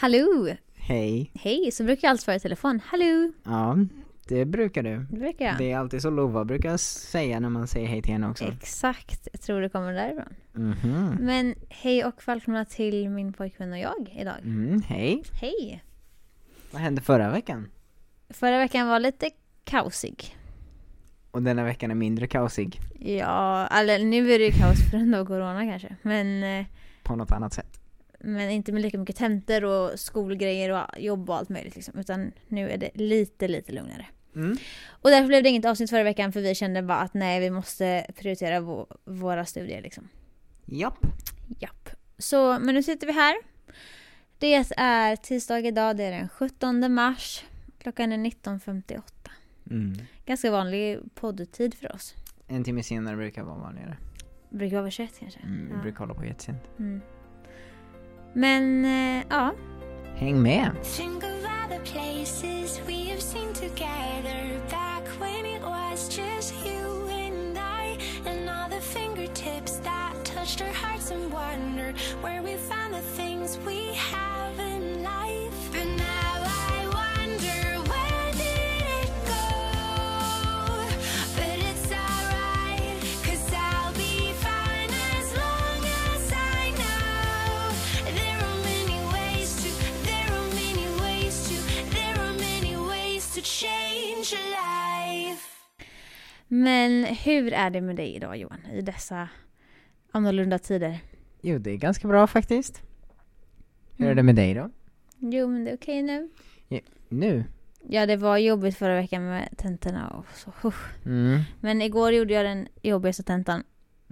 Hallå! Hej. Hej, så brukar jag alltid svara i telefon. Hallå! Ja, det brukar du. Det brukar jag. Det är alltid så Lova brukar säga när man säger hej till henne också. Exakt, jag tror det kommer därifrån. Mhm. Men hej och välkomna till min pojkvän och jag idag. Mm, hej. Hej! Vad hände förra veckan? Förra veckan var lite kaosig. Och denna veckan är mindre kaosig. Ja, eller nu är det ju kaos på grund av corona kanske. Men, eh, På något annat sätt. Men inte med lika mycket tentor och skolgrejer och jobb och allt möjligt liksom. Utan nu är det lite, lite lugnare. Mm. Och därför blev det inget avsnitt förra veckan för vi kände bara att nej, vi måste prioritera vå- våra studier liksom. Japp. Japp. Så, men nu sitter vi här. Det är tisdag idag, det är den 17 mars. Klockan är 19.58. Mm. Ganska vanlig poddtid för oss. En timme senare brukar vara vanligare. Brukar vara 21 kanske. Mm, vi Ja. brukar hålla på jättesent. Mm. Men, eh, ja. Häng med! Think of all the places we have Men hur är det med dig idag Johan? I dessa annorlunda tider? Jo, det är ganska bra faktiskt. Hur är Mm. det med dig då? Jo, men det är okej nu. Nu? Ja, det var jobbigt förra veckan med tentorna och så. Mm. Men igår gjorde jag den jobbigaste tentan.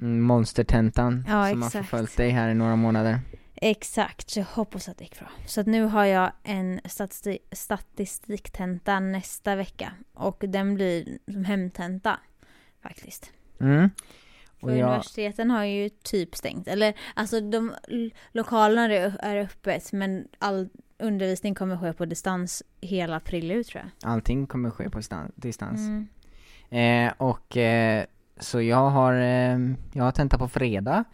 Mm, Monstertentan Ja, som har exakt. förföljt dig här i några månader. Exakt, så jag hoppas att det gick bra. Så att nu har jag en statistik, statistiktenta nästa vecka. Och den blir som hemtenta. Faktiskt. Mm. För Och jag, universiteten har ju typ stängt. Eller alltså de lokalerna är, öppet men all undervisning kommer ske på distans hela april ut tror jag. allting kommer ske på stan- distans. Mm. Eh, och eh, så jag har, eh, jag har tentat på fredag.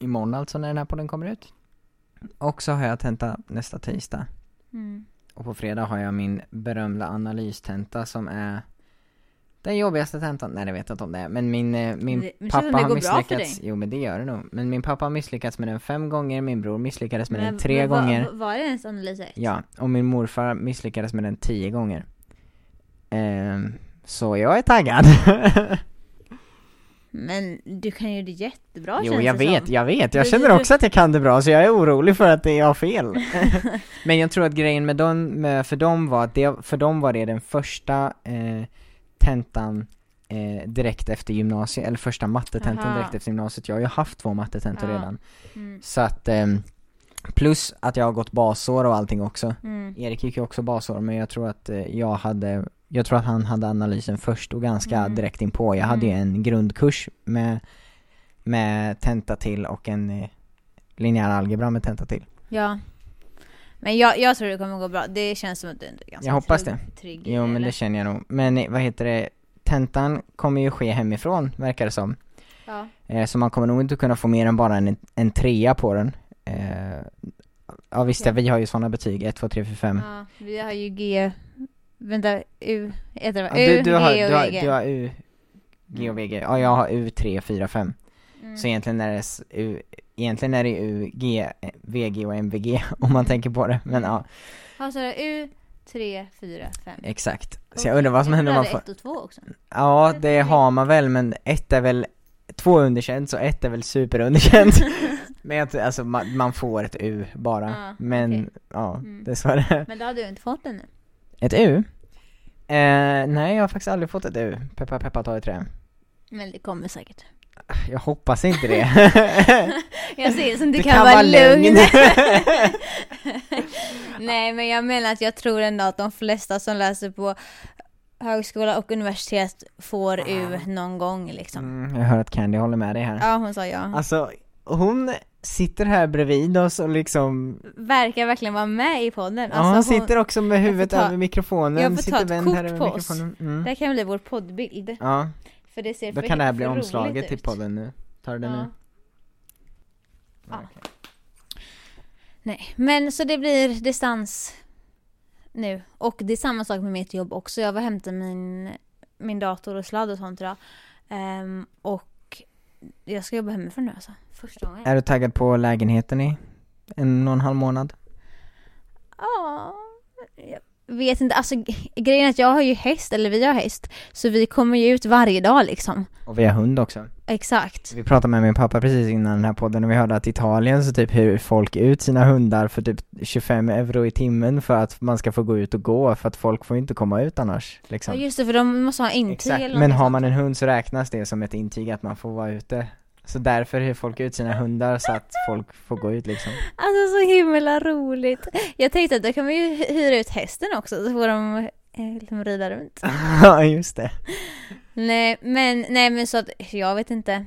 Eh, imorgon alltså när den här podden kommer ut. Och så har jag tentat nästa tisdag. Mm. Och på fredag har jag min berömda analystenta som är den jobbigaste tentan, nej det vet jag inte om det är, men min, eh, min Det- pappa det har misslyckats, jo men det gör det nog, men min pappa har misslyckats med den fem gånger, min bror misslyckades med den Men- tre men gånger. vad- Var det ens analys ett? Ja, och min morfar misslyckades med den tio gånger. Ehm, så jag är taggad. Men du kan ju det jättebra jo, känns jag det vet, som. jag vet. Jag känner också att jag kan det bra, så jag är orolig för att det jag har fel. Men jag tror att grejen med dem, med, för dem var att det, för dem var det den första eh, tentan eh, direkt efter gymnasiet, eller första mattetentan Aha. direkt efter gymnasiet. Jag har ju haft två mattetentor Ja. redan. Mm. Så att, ehm, plus att jag har gått basår och allting också. Mm. Erik gick ju också basår men jag tror att eh, jag hade Jag tror att han hade analysen först och ganska Mm. direkt inpå. Jag hade ju Mm. en grundkurs med Med tenta till och en eh, linjär algebra med tenta till. Ja. Men jag, jag tror det kommer gå bra. Det känns som att du är ganska Jag hoppas trygg, det. trygg Jo men eller? det känner jag nog. Men eh, vad heter det Tentan kommer ju ske hemifrån verkar det som. Ja. Eh, så man kommer nog inte kunna få mer än bara en, en trea på den. Eh, ja visst, Ja. vi har ju sådana betyg, 1, 2, 3, 4, 5. ja. Vi har ju G... Vänta, U... Heter det Ja? U, du, du, har, G och du, har, VG. du har U, G och VG. Ja, jag har U, 3, 4, 5. Mm. Så egentligen är det U, egentligen är det U, G, VG och MVG om man tänker på det. Men ja, Ja, så är det U, 3, 4, 5. exakt. Så jag undrar vad som händer om man får... ett och två också. Ja, det har man väl, men ett är väl två underkänt, så ett är väl superunderkänt. men jag, alltså man, man får ett U bara. Ja, men okej. ja, Mm. det är så det är. Men det har du inte fått ännu. Ett U? Eh, nej, jag har faktiskt aldrig fått ett U. Peppa peppa ta i trä. Men det kommer säkert. Jag hoppas inte det. Jag ser som du Det kan, kan vara vara lugn. lugn. Nej men jag menar att jag tror ändå att de flesta som läser på högskola och universitet får U någon gång liksom. mm, jag hör att Candy håller med dig här. Ja hon sa ja. Alltså, hon sitter här bredvid oss och liksom Verkar verkligen vara med i podden. Ja, hon Alltså, sitter också med huvudet ta- över mikrofonen, jag får ta ett kort här på oss. mm. Det här kan bli vår poddbild. Ja, För det ser då för, kan det här bli omslaget roligt till ut. podden nu Tar du det Ja. nu? Ja. okej. Nej, men så det blir distans nu. Och det är samma sak med mitt jobb också. Jag var och hämtade min, min dator och sladd och sånt idag. Ehm, och jag ska jobba hemifrån nu alltså. Första gången. Är du taggad på lägenheten i en och en halv månad? Ja, jag vet inte. Alltså grejen är att jag har ju häst, eller vi har häst. Så vi kommer ju ut varje dag liksom. Och vi har hund också. Exakt. Vi pratade med min pappa precis innan den här podden och vi hörde att i Italien så typ hyr folk ut sina hundar för typ 25 euro i timmen för att man ska få gå ut och gå för att folk får inte komma ut annars Ja liksom. just det, för de måste ha intyg Exakt, eller men någonting har man en hund så räknas det som ett intyg att man får vara ute. Så därför hyr folk ut sina hundar så att folk får gå ut liksom. Alltså så himla roligt. Jag tänkte att då kan man ju hyra ut hästen också så får de eh, liksom rida runt. Ja, just det. Nej men, nej men så att jag vet inte.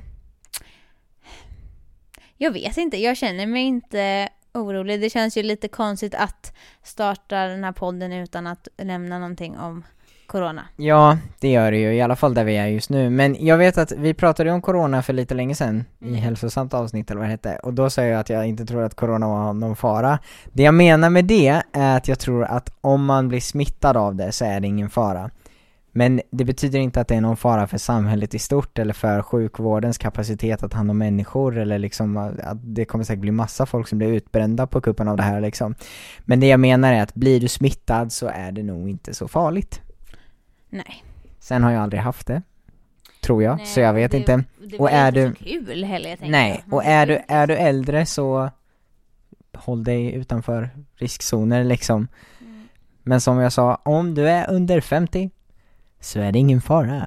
Jag vet inte, jag känner mig inte orolig. Det känns ju lite konstigt att starta den här podden utan att nämna någonting om corona. Ja, det gör det ju, i alla fall där vi är just nu. Men jag vet att vi pratade om corona för lite länge sedan i Mm. hälsosamt avsnitt eller vad det hette, och då sa jag att jag inte tror att corona var någon fara. Det jag menar med det är att jag tror att om man blir smittad av det så är det ingen fara. Men det betyder inte att det är någon fara för samhället i stort eller för sjukvårdens kapacitet att ta hand om människor eller liksom att det kommer säkert bli massa folk som blir utbrända på kuppen av det här liksom. Men det jag menar är att blir du smittad så är det nog inte så farligt. Nej. Sen har jag aldrig haft det. Tror jag, Nej, så jag vet det- inte. Det Och är inte du- så kul heller jag tänker. Nej, och är du, är du äldre så håll dig utanför riskzoner liksom. Mm. Men som jag sa, om du är under 50 så är det ingen fara.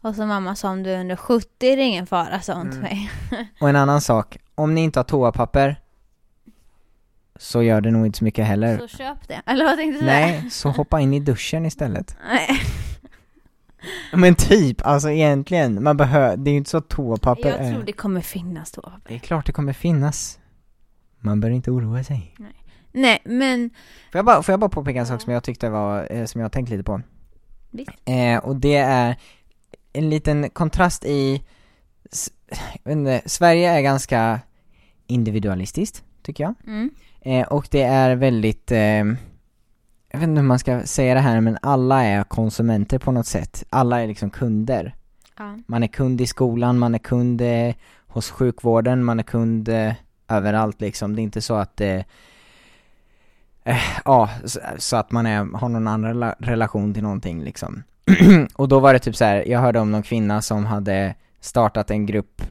Och som mamma sa, om du är under 70 är det ingen fara, sa hon till Mm. mig. Och en annan sak, om ni inte har toapapper så gör det nog inte så mycket heller. Så köp det. Eller vad tänkte du säga? Nej, så hoppa in i duschen istället. Nej. Men typ, alltså egentligen, man behöver, det är ju inte så att toapapper Jag är... tror det kommer finnas Det toapapper. är klart det kommer finnas. Man bör inte oroa sig. Nej, men Får jag bara, får jag bara påpeka en sak som jag tyckte var, eh, som jag har tänkt lite på? Eh, och det är en liten kontrast i, jag vet inte, Sverige är ganska individualistiskt, tycker jag. mm. Eh, och det är väldigt, eh, jag vet inte hur man ska säga det här, men alla är konsumenter på något sätt. Alla är liksom kunder. ja. Man är kund i skolan, man är kund eh, hos sjukvården, man är kund eh, överallt liksom. Det är inte så att eh, Ja, så, så att man är, har någon annan rela- relation till någonting liksom. och då var det typ så här, jag hörde om någon kvinna som hade startat en grupp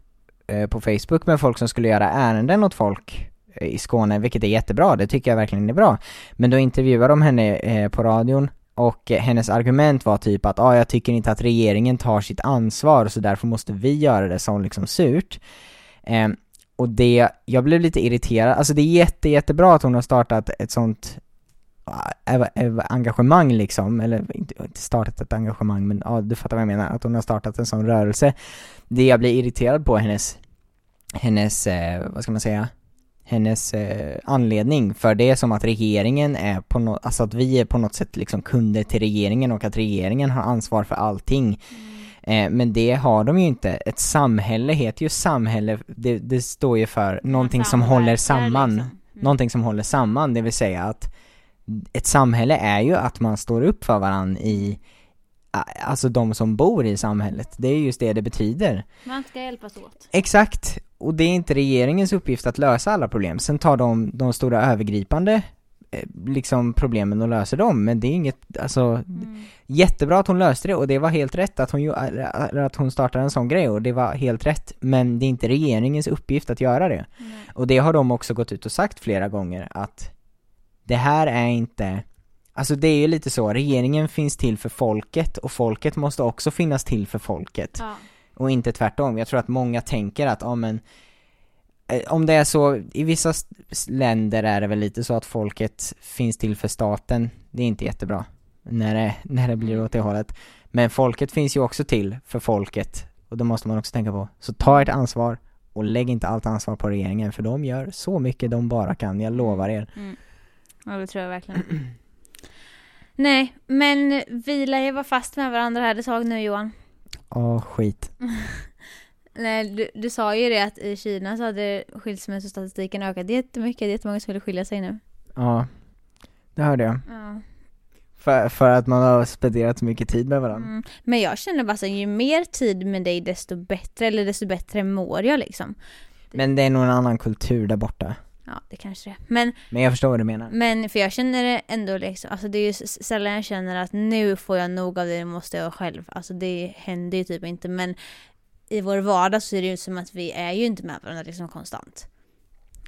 eh, på Facebook med folk som skulle göra ärenden åt folk eh, i Skåne, vilket är jättebra, det tycker jag verkligen är bra. Men då intervjuade de henne eh, på radion och eh, hennes argument var typ att ah, jag tycker inte att regeringen tar sitt ansvar så därför måste vi göra det som liksom surt. Ehm, och det, jag blev lite irriterad, alltså det är jätte, jättebra att hon har startat ett sånt äh, engagemang liksom, eller inte, inte startat ett engagemang men ja, du fattar vad jag menar, att hon har startat en sån rörelse. Det jag blir irriterad på är hennes, hennes, eh, vad ska man säga, hennes eh, anledning, för det är som att regeringen är på något, alltså att vi är på något sätt liksom kunder till regeringen och att regeringen har ansvar för allting. Mm. Eh, men det har de ju inte. Ett samhälle heter ju samhälle, det, det står ju för någonting som håller samman. Liksom. Mm. Någonting som håller samman, det vill säga att ett samhälle är ju att man står upp för varandra i, alltså de som bor i samhället. Det är just det det betyder. Man ska hjälpas åt. Exakt, och det är inte regeringens uppgift att lösa alla problem. Sen tar de de stora övergripande liksom problemen och löser dem, men det är inget, alltså Mm. jättebra att hon löste det och det var helt rätt att hon, att hon startade en sån grej och det var helt rätt, men det är inte regeringens uppgift att göra det. Nej. Och det har de också gått ut och sagt flera gånger att det här är inte Alltså det är ju lite så, regeringen finns till för folket och folket måste också finnas till för folket Ja. och inte tvärtom. Jag tror att många tänker att, ja men eh, om det är så, i vissa länder är det väl lite så att folket finns till för staten, det är inte jättebra när det, när det blir åt det hållet. Men folket finns ju också till för folket och det måste man också tänka på. Så ta ert ansvar och lägg inte allt ansvar på regeringen för de gör så mycket de bara kan, jag lovar er. Mm. Ja, det tror jag verkligen. Nej, men vi lär ju vara fast med varandra här ett tag nu Johan. Åh skit. Nej, du, du sa ju det att i Kina så hade skilsmässostatistiken ökat jättemycket, det är jättemånga som vill skilja sig nu. Ja, det hörde jag. Ja. För, för att man har spenderat så mycket tid med varandra. Mm. Men jag känner bara så ju mer tid med dig desto bättre, eller desto bättre mår jag liksom. Men det är nog en annan kultur där borta. Ja, det kanske det är. Men, Men jag förstår vad du menar. men för jag känner det ändå liksom, alltså det är ju sällan jag känner att nu får jag nog av det, nu måste jag själv. Alltså det händer ju typ inte, men i vår vardag så är det ju som att vi är ju inte med varandra liksom konstant.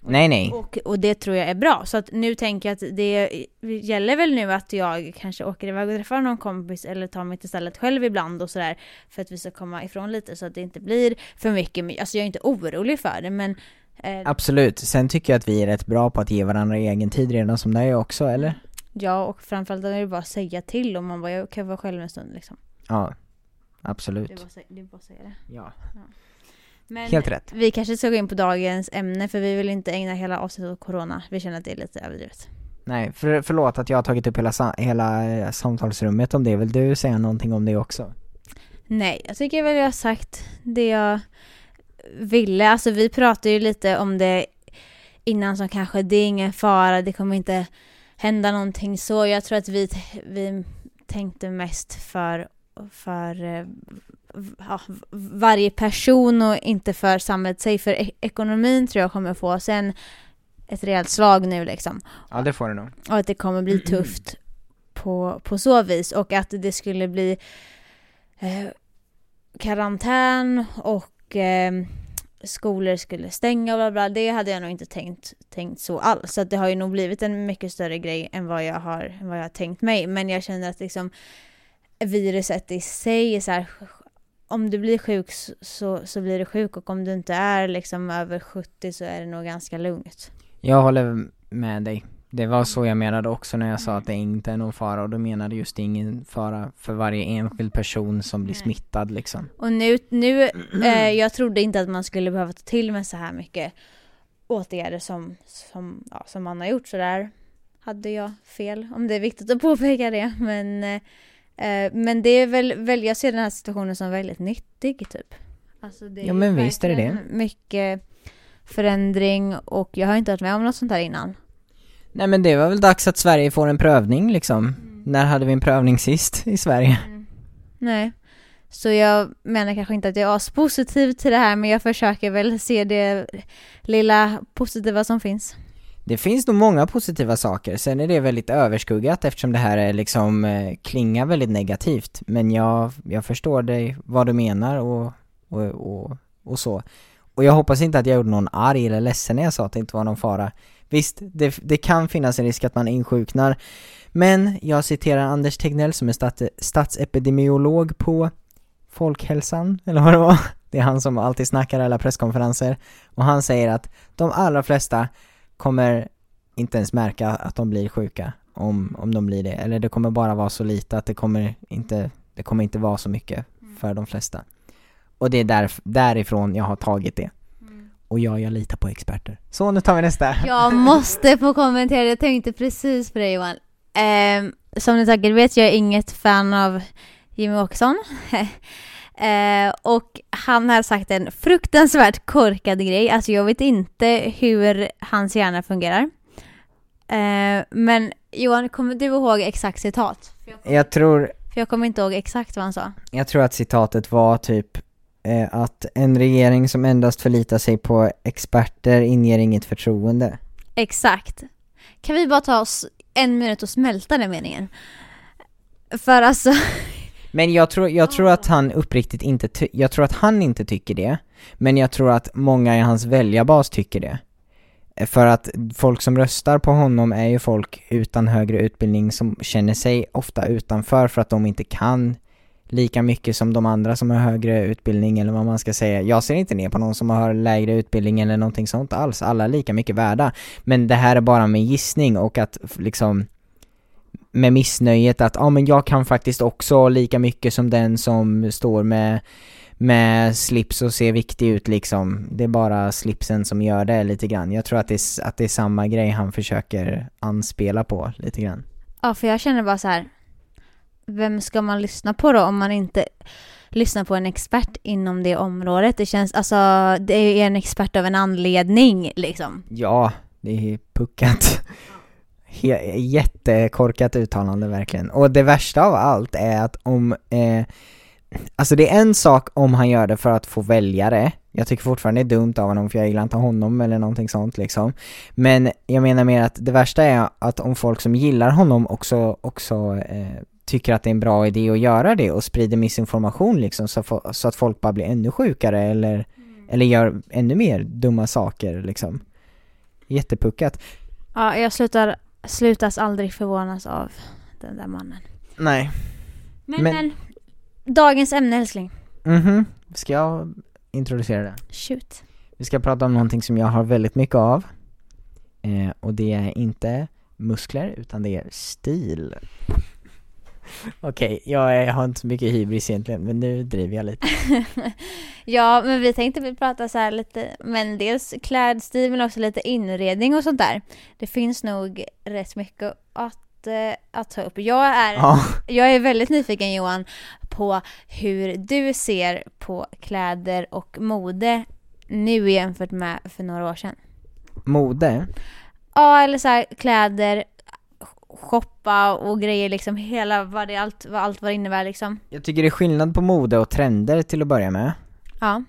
Nej, nej. Och, och det tror jag är bra. Så att nu tänker jag att det gäller väl nu att jag kanske åker iväg och träffar någon kompis eller tar mig till stället själv ibland och sådär. För att vi ska komma ifrån lite så att det inte blir för mycket. Alltså jag är inte orolig för det men eh, Absolut. Sen tycker jag att vi är rätt bra på att ge varandra egen tid redan som det är också, eller? ja och framförallt är det bara att säga till om man bara jag kan vara själv en stund liksom. Ja. Det är Absolut. bara, att säga- det är bara att säga det. Ja. Men Helt rätt. vi kanske ska gå in på dagens ämne för vi vill inte ägna hela avsnittet åt corona. Vi känner att det är lite överdrivet. Nej, för, förlåt att jag har tagit upp hela, hela eh, samtalsrummet om det. Vill du säga någonting om det också? Nej, jag tycker väl jag har sagt det jag ville. Alltså vi pratade ju lite om det innan som kanske det är ingen fara, det kommer inte hända någonting så. Jag tror att vi, vi tänkte mest för, för eh, ja, varje person och inte för samhället sig. För e- ekonomin tror jag kommer få sen ett rejält slag nu liksom. Ja, det får du nog. Och att det kommer bli tufft på, på så vis och att det skulle bli eh, karantän och eh, skolor skulle stänga och bla bla. Det hade jag nog inte tänkt, tänkt så alls. Så att det har ju nog blivit en mycket större grej än vad jag har, än vad jag har tänkt mig. Men jag känner att liksom viruset i sig är så här om du blir sjuk så, så, blir du sjuk och om du inte är liksom över 70 så är det nog ganska lugnt. Jag håller med dig. Det var så jag menade också när jag sa att det inte är någon fara och då menade just ingen fara för varje enskild person som blir Nej. smittad liksom. Och nu, nu eh, jag trodde inte att man skulle behöva ta till med så här mycket åtgärder som, som, ja, som man har gjort. Så där hade jag fel, om det är viktigt att påpeka det. Men, eh, men det är väl, väl, jag ser den här situationen som väldigt nyttig typ. Alltså det Ja, men visst är det verkligen Mycket förändring och jag har inte varit med om något sånt här innan. Nej men det var väl dags att Sverige får en prövning liksom. Mm. När hade vi en prövning sist i Sverige? Nej. Så jag menar kanske inte att jag är aspositiv till det här men jag försöker väl se det lilla positiva som finns. Det finns nog många positiva saker, sen är det väldigt överskuggat eftersom det här är liksom eh, klingar väldigt negativt. Men jag, jag förstår dig, vad du menar och, och, och, och så. Och jag hoppas inte att jag gjorde någon arg eller ledsen när jag sa att det inte var någon fara. Visst, det, det kan finnas en risk att man insjuknar. Men jag citerar Anders Tegnell som är stat, statsepidemiolog på Folkhälsan, eller vad det var. Det är han som alltid snackar alla presskonferenser. Och han säger att de allra flesta kommer inte ens märka att de blir sjuka om, om de blir det. Eller det kommer bara vara så lite att det kommer inte, det kommer inte vara så mycket för de flesta. Och det är där, därifrån jag har tagit det. Och ja, jag litar på experter. Så nu tar vi nästa. Jag måste få kommentera, jag tänkte precis på det Johan. Ehm, som ni säkert vet, jag är inget fan av Jimmy Åkesson. Ehm, och han har sagt en fruktansvärt korkad grej, alltså jag vet inte hur hans hjärna fungerar. Ehm, men Johan, kommer du ihåg exakt citat? Jag tror, För jag kommer inte ihåg exakt vad han sa. jag tror att citatet var typ eh, att en regering som endast förlitar sig på experter inger inget förtroende. Exakt. Kan vi bara ta oss en minut och smälta den meningen? För alltså, Men jag tror, jag tror att han uppriktigt inte, ty- jag tror att han inte tycker det, men jag tror att många i hans väljarbas tycker det. För att folk som röstar på honom är ju folk utan högre utbildning som känner sig ofta utanför för att de inte kan lika mycket som de andra som har högre utbildning eller vad man ska säga. Jag ser inte ner på någon som har lägre utbildning eller någonting sånt alls. Alla är lika mycket värda. Men det här är bara med gissning och att liksom med missnöjet att ja ah, men jag kan faktiskt också lika mycket som den som står med med slips och ser viktig ut liksom. Det är bara slipsen som gör det lite grann. Jag tror att det är, att det är samma grej han försöker anspela på lite grann. ja för jag känner bara så här. Vem ska man lyssna på då om man inte lyssna på en expert inom det området. Det känns, alltså, det är en expert av en anledning liksom. Ja, det är puckat. He- jättekorkat uttalande verkligen. Och det värsta av allt är att om, eh, alltså det är en sak om han gör det för att få väljare, jag tycker fortfarande det är dumt av honom för jag gillar inte honom eller någonting sånt liksom. Men jag menar mer att det värsta är att om folk som gillar honom också, också eh, tycker att det är en bra idé att göra det och sprider missinformation liksom så, så att folk bara blir ännu sjukare eller, eller gör ännu mer dumma saker liksom. Jättepuckat. Ja, jag slutar, slutas aldrig förvånas av den där mannen. Nej. Men, Men- men, dagens ämne älskling. Mhm, ska jag introducera det? Shoot. Vi ska prata om någonting som jag har väldigt mycket av. Eh, och det är inte muskler, utan det är stil. Okej, jag, jag har inte så mycket hybris egentligen, men nu driver jag lite. Ja, men vi tänkte väl prata så här lite, men dels klädstil men också lite inredning och sånt där. Det finns nog rätt mycket att, eh, att ta upp. Jag är, Ja, jag är väldigt nyfiken Johan på hur du ser på kläder och mode nu jämfört med för några år sedan. mode. Ja, eller så här kläder, shoppa och grejer liksom, hela vad det allt vad, allt vad det innebär liksom. Jag tycker det är skillnad på mode och trender till att börja med. Ja.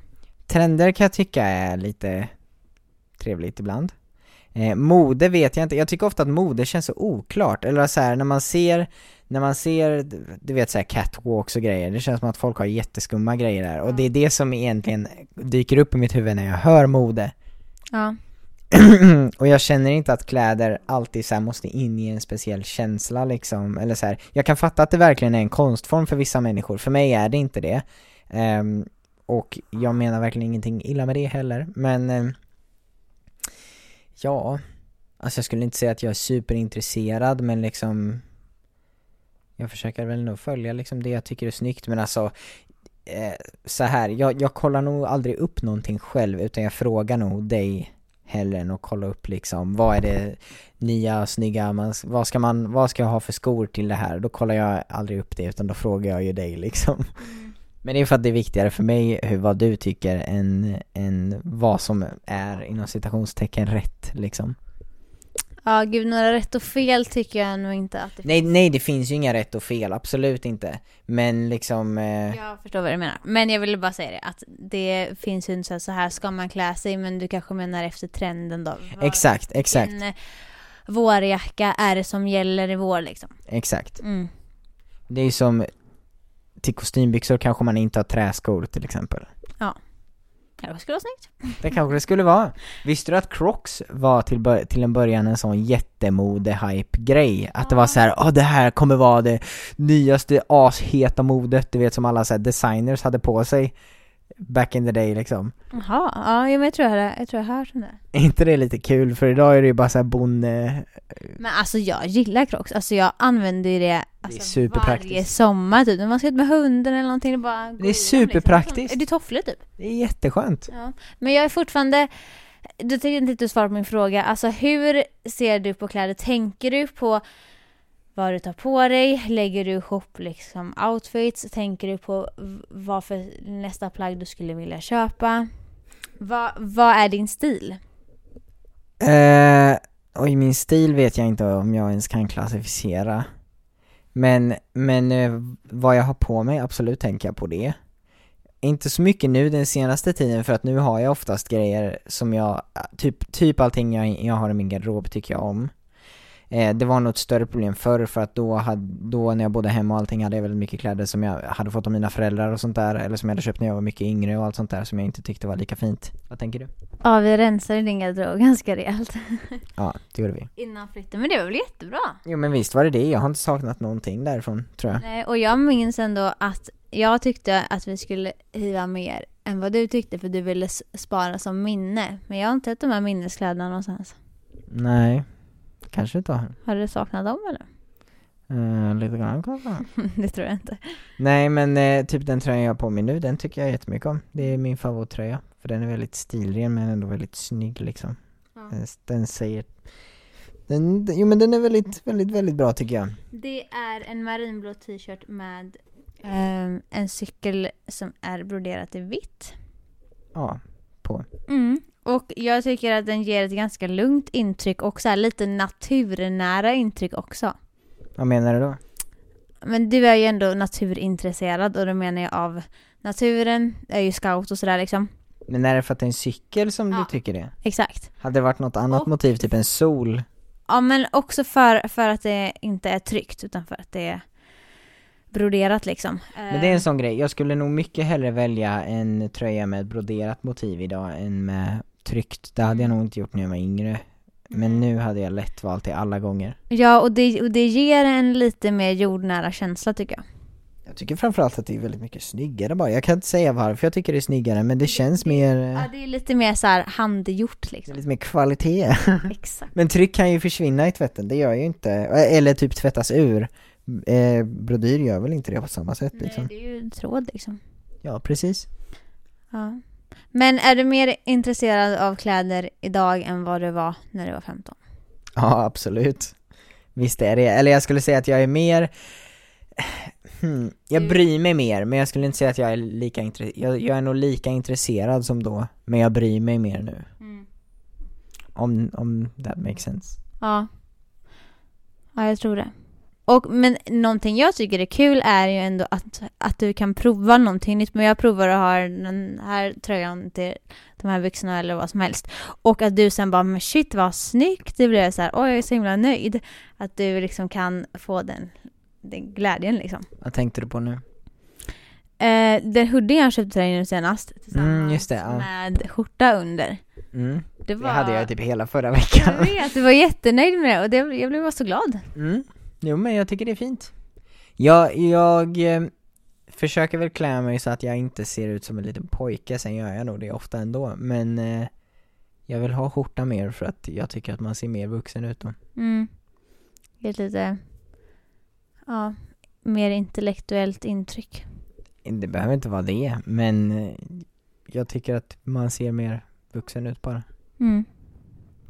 Trender kan jag tycka är lite trevligt ibland. Eh, mode vet jag inte, jag tycker ofta att mode känns så oklart, eller så här, när man ser, när man ser, du vet såhär catwalks och grejer, det känns som att folk har jätteskumma grejer där, och det är det som egentligen dyker upp i mitt huvud när jag hör mode. Ja och jag känner inte att kläder alltid så här måste in i en speciell känsla liksom, eller så här. jag kan fatta att det verkligen är en konstform för vissa människor, för mig är det inte det. Um, och jag menar verkligen ingenting illa med det heller, men um, ja, alltså jag skulle inte säga att jag är superintresserad, men liksom jag försöker väl nog följa liksom det jag tycker är snyggt, men alltså eh, så här, jag, jag kollar nog aldrig upp någonting själv, utan jag frågar nog dig hellre än att kolla upp liksom, vad är det nya, snygga, man, vad ska man, vad ska jag ha för skor till det här? Då kollar jag aldrig upp det, utan då frågar jag ju dig liksom. Men det är för att det är viktigare för mig hur, vad du tycker än, än vad som är inom citationstecken rätt liksom. Ja, gud, några rätt och fel tycker jag nog inte att det Nej, nej det finns ju inga rätt och fel, absolut inte. Men liksom, eh, Jag förstår vad du menar. Men jag ville bara säga det, att det finns ju inte så här, så här ska man klä sig, men du kanske menar efter trenden då. Vad- exakt, exakt, vilken, eh, vårjacka är det som gäller i vår liksom. exakt. Mm. Det är ju som, till kostymbyxor kanske man inte har träskor till exempel. Det skulle vara snyggt. Det kanske det skulle vara. Visste du att Crocs var till, till en början en sån jättemode-hype-grej? Att det var så här, åh det här kommer vara det nyaste asheta modet, du vet som alla så här designers hade på sig back in the day liksom. Jaha, ja, men jag tror jag, jag tror jag har hört om det. Är inte det lite kul? För idag är det ju bara så här bonde... Men alltså jag gillar Crocs, alltså jag använder ju det alltså, superpraktiskt. varje sommar typ. När man ska ut med hunden eller någonting, det bara Det är igenom, superpraktiskt. Liksom. Det är tofflor typ. Det är jätteskönt. Ja. Men jag är fortfarande, du tycker inte att du svarar på min fråga. Alltså hur ser du på kläder? Tänker du på vad du tar på dig? Lägger du ihop liksom outfits? Tänker du på vad för nästa plagg du skulle vilja köpa? Vad, vad är din stil? Eh, oj, min stil vet jag inte om jag ens kan klassificera. Men, men eh, vad jag har på mig, absolut tänker jag på det. Inte så mycket nu den senaste tiden för att nu har jag oftast grejer som jag, eh, typ, typ allting jag, jag har i min garderob tycker jag om. Eh, det var nog ett större problem förr för att då, hade, då när jag bodde hemma och allting hade jag väldigt mycket kläder som jag hade fått av mina föräldrar och sånt där, eller som jag hade köpt när jag var mycket yngre och allt sånt där som jag inte tyckte var lika fint. Vad tänker du? Ja, vi rensade din garderob ganska rejält Ja, det gjorde vi. innan flytten, men det var väl jättebra? Jo men visst var det det, jag har inte saknat någonting därifrån tror jag. Nej, och jag minns ändå att jag tyckte att vi skulle hiva mer än vad du tyckte för du ville spara som minne. Men jag har inte sett de här minneskläderna någonstans. Nej, kanske inte har. Har du saknat dem eller? Uh, lite grann kanske. det tror jag inte. Nej men eh, typ den tröjan jag har på mig nu, den tycker jag jättemycket om. Det är min favorittröja. För den är väldigt stilren men ändå väldigt snygg liksom. Den, den säger... Den, jo men den är väldigt, väldigt, väldigt bra tycker jag. Det är en marinblå t-shirt med Ehm, en cykel som är broderat i vitt. Ja, på. Mm. Och jag tycker att den ger ett ganska lugnt intryck och så här lite naturnära intryck också. Vad menar du då? Men du är ju ändå naturintresserad och då menar jag av naturen, är ju scout och sådär liksom. Men är det för att det är en cykel som Ja. du tycker det? Exakt. Hade det varit något annat Och- motiv, typ en sol? Ja men också för, för att det inte är tryckt utan för att det är broderat liksom. Men det är en sån grej, jag skulle nog mycket hellre välja en tröja med broderat motiv idag än med tryckt. Det hade jag nog inte gjort när jag var yngre. Men nu hade jag lätt valt det alla gånger. Ja och det, och det ger en lite mer jordnära känsla tycker jag. Jag tycker framförallt att det är väldigt mycket snyggare bara. Jag kan inte säga varför jag tycker det är snyggare, men det känns mer, Ja det är lite mer så här handgjort liksom. lite mer kvalitet. Exakt. Men tryck kan ju försvinna i tvätten, det gör ju inte, eller typ tvättas ur. Eh, brodyr gör väl inte det på samma sätt Nej, liksom? det är ju tråd liksom. Ja, precis. Ja. Men är du mer intresserad av kläder idag än vad du var när du var 15? Ja, absolut. Visst är det. Eller jag skulle säga att jag är mer hmm, Jag bryr mig mer, men jag skulle inte säga att jag är lika intresserad jag, jag är nog lika intresserad som då, men jag bryr mig mer nu Om, om that makes sense Ja. Ja, jag tror det. Och, men någonting jag tycker är kul är ju ändå att, att du kan prova någonting nytt. Men jag provar att ha den här tröjan till de här byxorna eller vad som helst. Och att du sen bara, men shit vad snyggt. Det jag så här, oj jag är så himla nöjd. Att du liksom kan få den, den glädjen liksom. Vad tänkte du på nu? Eh, den hoodien jag köpte till dig nu senast. Tillsammans Mm, just det, ja. med skjorta under. Mm, Det, var, det hade jag typ hela förra Jag veckan vet, du var jättenöjd med det och det, jag blev bara så glad. mm. Jo men jag tycker det är fint Jag, jag eh, försöker väl klä mig så att jag inte ser ut som en liten pojke, sen gör jag nog det ofta ändå, men eh, jag vill ha skjorta mer för att jag tycker att man ser mer vuxen ut då Mm. Ge ett lite, ja, mer intellektuellt intryck. Det behöver inte vara det, men eh, jag tycker att man ser mer vuxen ut bara Mm.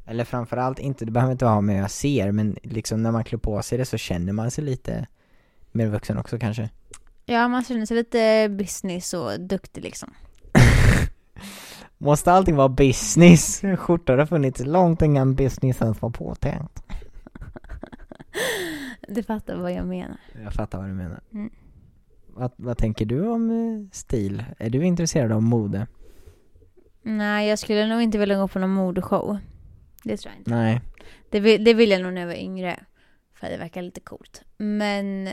Eller framförallt inte, det behöver inte vara med jag ser, men liksom när man klär på sig det så känner man sig lite mer vuxen också kanske Ja, man känner sig lite business och duktig liksom. Måste allting vara business? Skjortor har funnits långt innan business ens var påtänkt Du fattar vad jag menar. Jag fattar vad du menar Mm. vad, vad tänker du om eh, stil? Är du intresserad av mode? Nej, jag skulle nog inte vilja gå på någon modeshow. Det tror jag inte. Nej Det vill, det vill jag nog när jag var yngre. För det verkar lite coolt. Men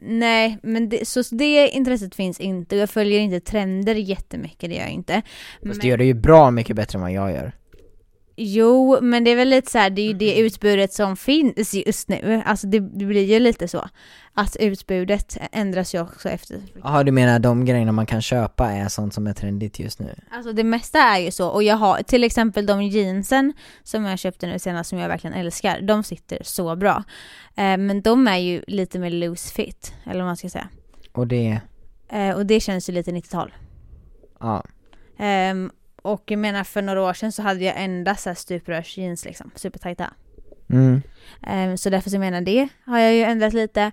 nej, men det, så det intresset finns inte. Jag följer inte trender jättemycket, det gör jag inte. Fast det gör du ju bra mycket bättre än vad jag gör Jo, men det är väl lite så här, det är ju det utbudet som finns just nu. Alltså det, det blir ju lite så. Att utbudet ändras ju också efter. Jaha du menar de grejerna man kan köpa är sånt som är trendigt just nu? Alltså det mesta är ju så. Och jag har till exempel de jeansen som jag köpte nu senast som jag verkligen älskar. De sitter så bra. Eh, men de är ju lite mer loose fit, eller vad man ska säga. Och det, Eh, och det känns ju lite 90-tal. ja Ehm, och jag menar för några år sedan så hade jag endast så här stuprörsjeans liksom, supertajta. mm. Ehm, så därför så menar det har jag ju ändrat lite.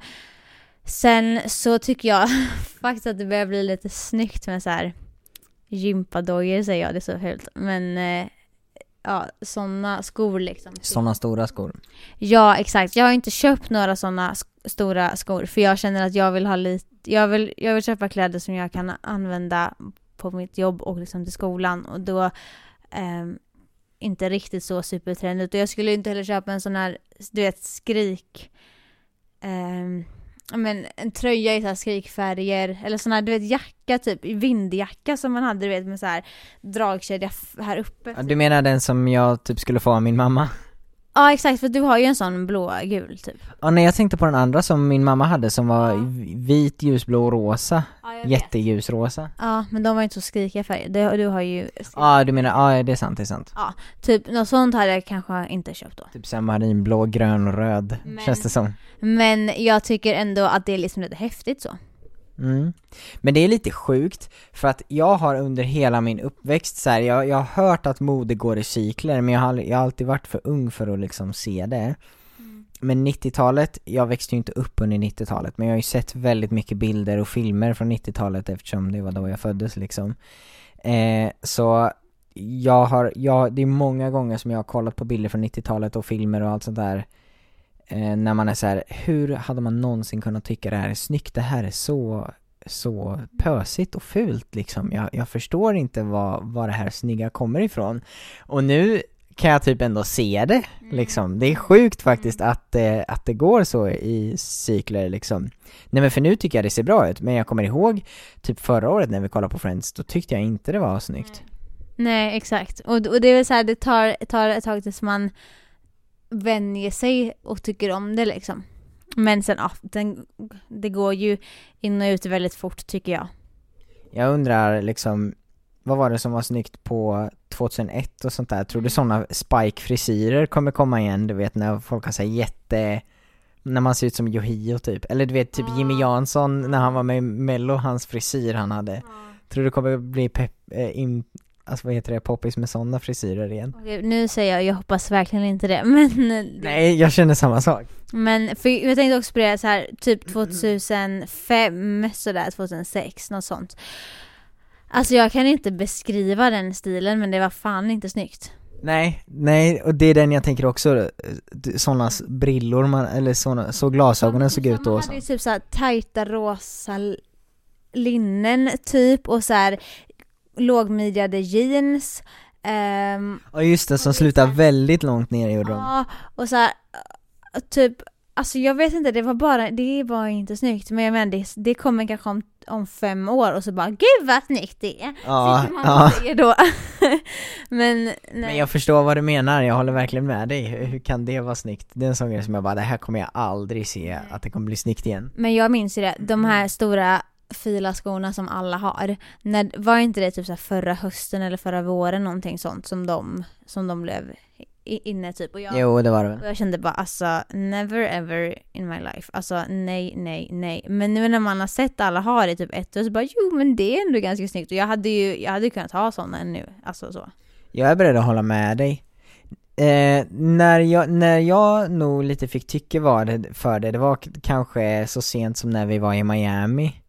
Sen så tycker jag faktiskt att det börjar bli lite snyggt med så här gympadojor säger jag, det är så fult. Men eh, ja, sådana skor liksom. Såna stora skor Ja, exakt. Jag har inte köpt några sådana sk- stora skor för jag känner att jag vill ha lite, jag vill, jag vill köpa kläder som jag kan använda på mitt jobb och liksom till skolan och då eh, inte riktigt så supertrendigt och jag skulle inte heller köpa en sån här, du vet, skrik Eh, ja, men en tröja i så här skrikfärger eller sån här, du vet jacka typ, vindjacka som man hade du vet med så här dragkedja här uppe. Ja, Du menar den som jag typ skulle få av min mamma? Ja exakt, för du har ju en sån blågul typ. Ja nej jag tänkte på den andra som min mamma hade som var Ja. vit, ljusblå och rosa Ja. Jätteljusrosa Ja, men de var inte så skrikiga färger. Du, har ju Ja du menar, ja det är sant, det är sant typ något sånt hade jag kanske inte köpt då. Typ såhär marinblå, grön och röd, Men- känns det som Men jag tycker ändå att det är liksom lite häftigt så. Mm. Men det är lite sjukt, för att jag har under hela min uppväxt så här, jag, jag har hört att mode går i cykler men jag har, jag har alltid varit för ung för att liksom se det Men 90-talet, jag växte ju inte upp under 90-talet men jag har ju sett väldigt mycket bilder och filmer från 90-talet eftersom det var då jag föddes liksom. Eh, så jag har, jag, det är många gånger som jag har kollat på bilder från 90-talet och filmer och allt sånt där eh, När man är så här, hur hade man någonsin kunnat tycka det här är snyggt? Det här är så, så pösigt och fult liksom. Jag, jag förstår inte vad, vad det här snygga kommer ifrån. Och nu kan jag typ ändå se det, liksom. Det är sjukt faktiskt att, eh, att det går så i cykler liksom. Nej men för nu tycker jag det ser bra ut, men jag kommer ihåg typ förra året när vi kollade på Friends, då tyckte jag inte det var snyggt. Nej exakt, och, och det är väl så här, det tar, tar ett tag tills man vänjer sig och tycker om det liksom. Men sen ja, den, det går ju in och ut väldigt fort tycker jag. Jag undrar liksom, vad var det som var snyggt på 2001 och sånt där? Tror du sådana spike-frisyrer kommer komma igen? Du vet när folk har såhär jätte... När man ser ut som Yohio typ, eller du vet typ Jimmy Jansson när han var med i mello, hans frisyr han hade Tror du kommer bli pepp, eh, in, alltså vad heter det, poppis med sådana frisyrer igen? Okej, nu säger jag, jag hoppas verkligen inte det, men Nej, jag känner samma sak Men för jag tänkte också på det så här, typ 2005, sådär 2006, något sånt. Alltså jag kan inte beskriva den stilen men det var fan inte snyggt. Nej, nej, och det är den jag tänker också, sådana brillor man, eller såna, så glasögonen såg ut då Man hade ju typ såhär tajta rosa linnen typ och så här lågmidjade jeans. ehm, Ja just det, som slutar väldigt långt ner gjorde de Ja, och så här, typ, alltså jag vet inte, det var bara, det var inte snyggt. Men jag menar, det, det kommer kanske om, om fem år och så bara, gud vad snyggt det är. Ja, man ja. säger då. men nej. Men jag förstår vad du menar, jag håller verkligen med dig. Hur, hur kan det vara snyggt? Det är en sån grej som jag bara, det här kommer jag aldrig se, att det kommer bli snyggt igen. Men jag minns ju det, de här stora filaskorna som alla har. När, var inte det typ så förra hösten eller förra våren någonting sånt som de, som de blev inne typ? Och jag, Jo, det var det och jag kände bara alltså never ever in my life. Alltså nej, nej, nej. Men nu när man har sett alla ha det typ ett år så bara jo men det är ändå ganska snyggt. Och jag hade ju, jag hade kunnat ha sådana nu. Alltså så. Jag är beredd att hålla med dig. Eh, när, jag, när jag nog lite fick tycke var det för det, det var kanske så sent som när vi var i Miami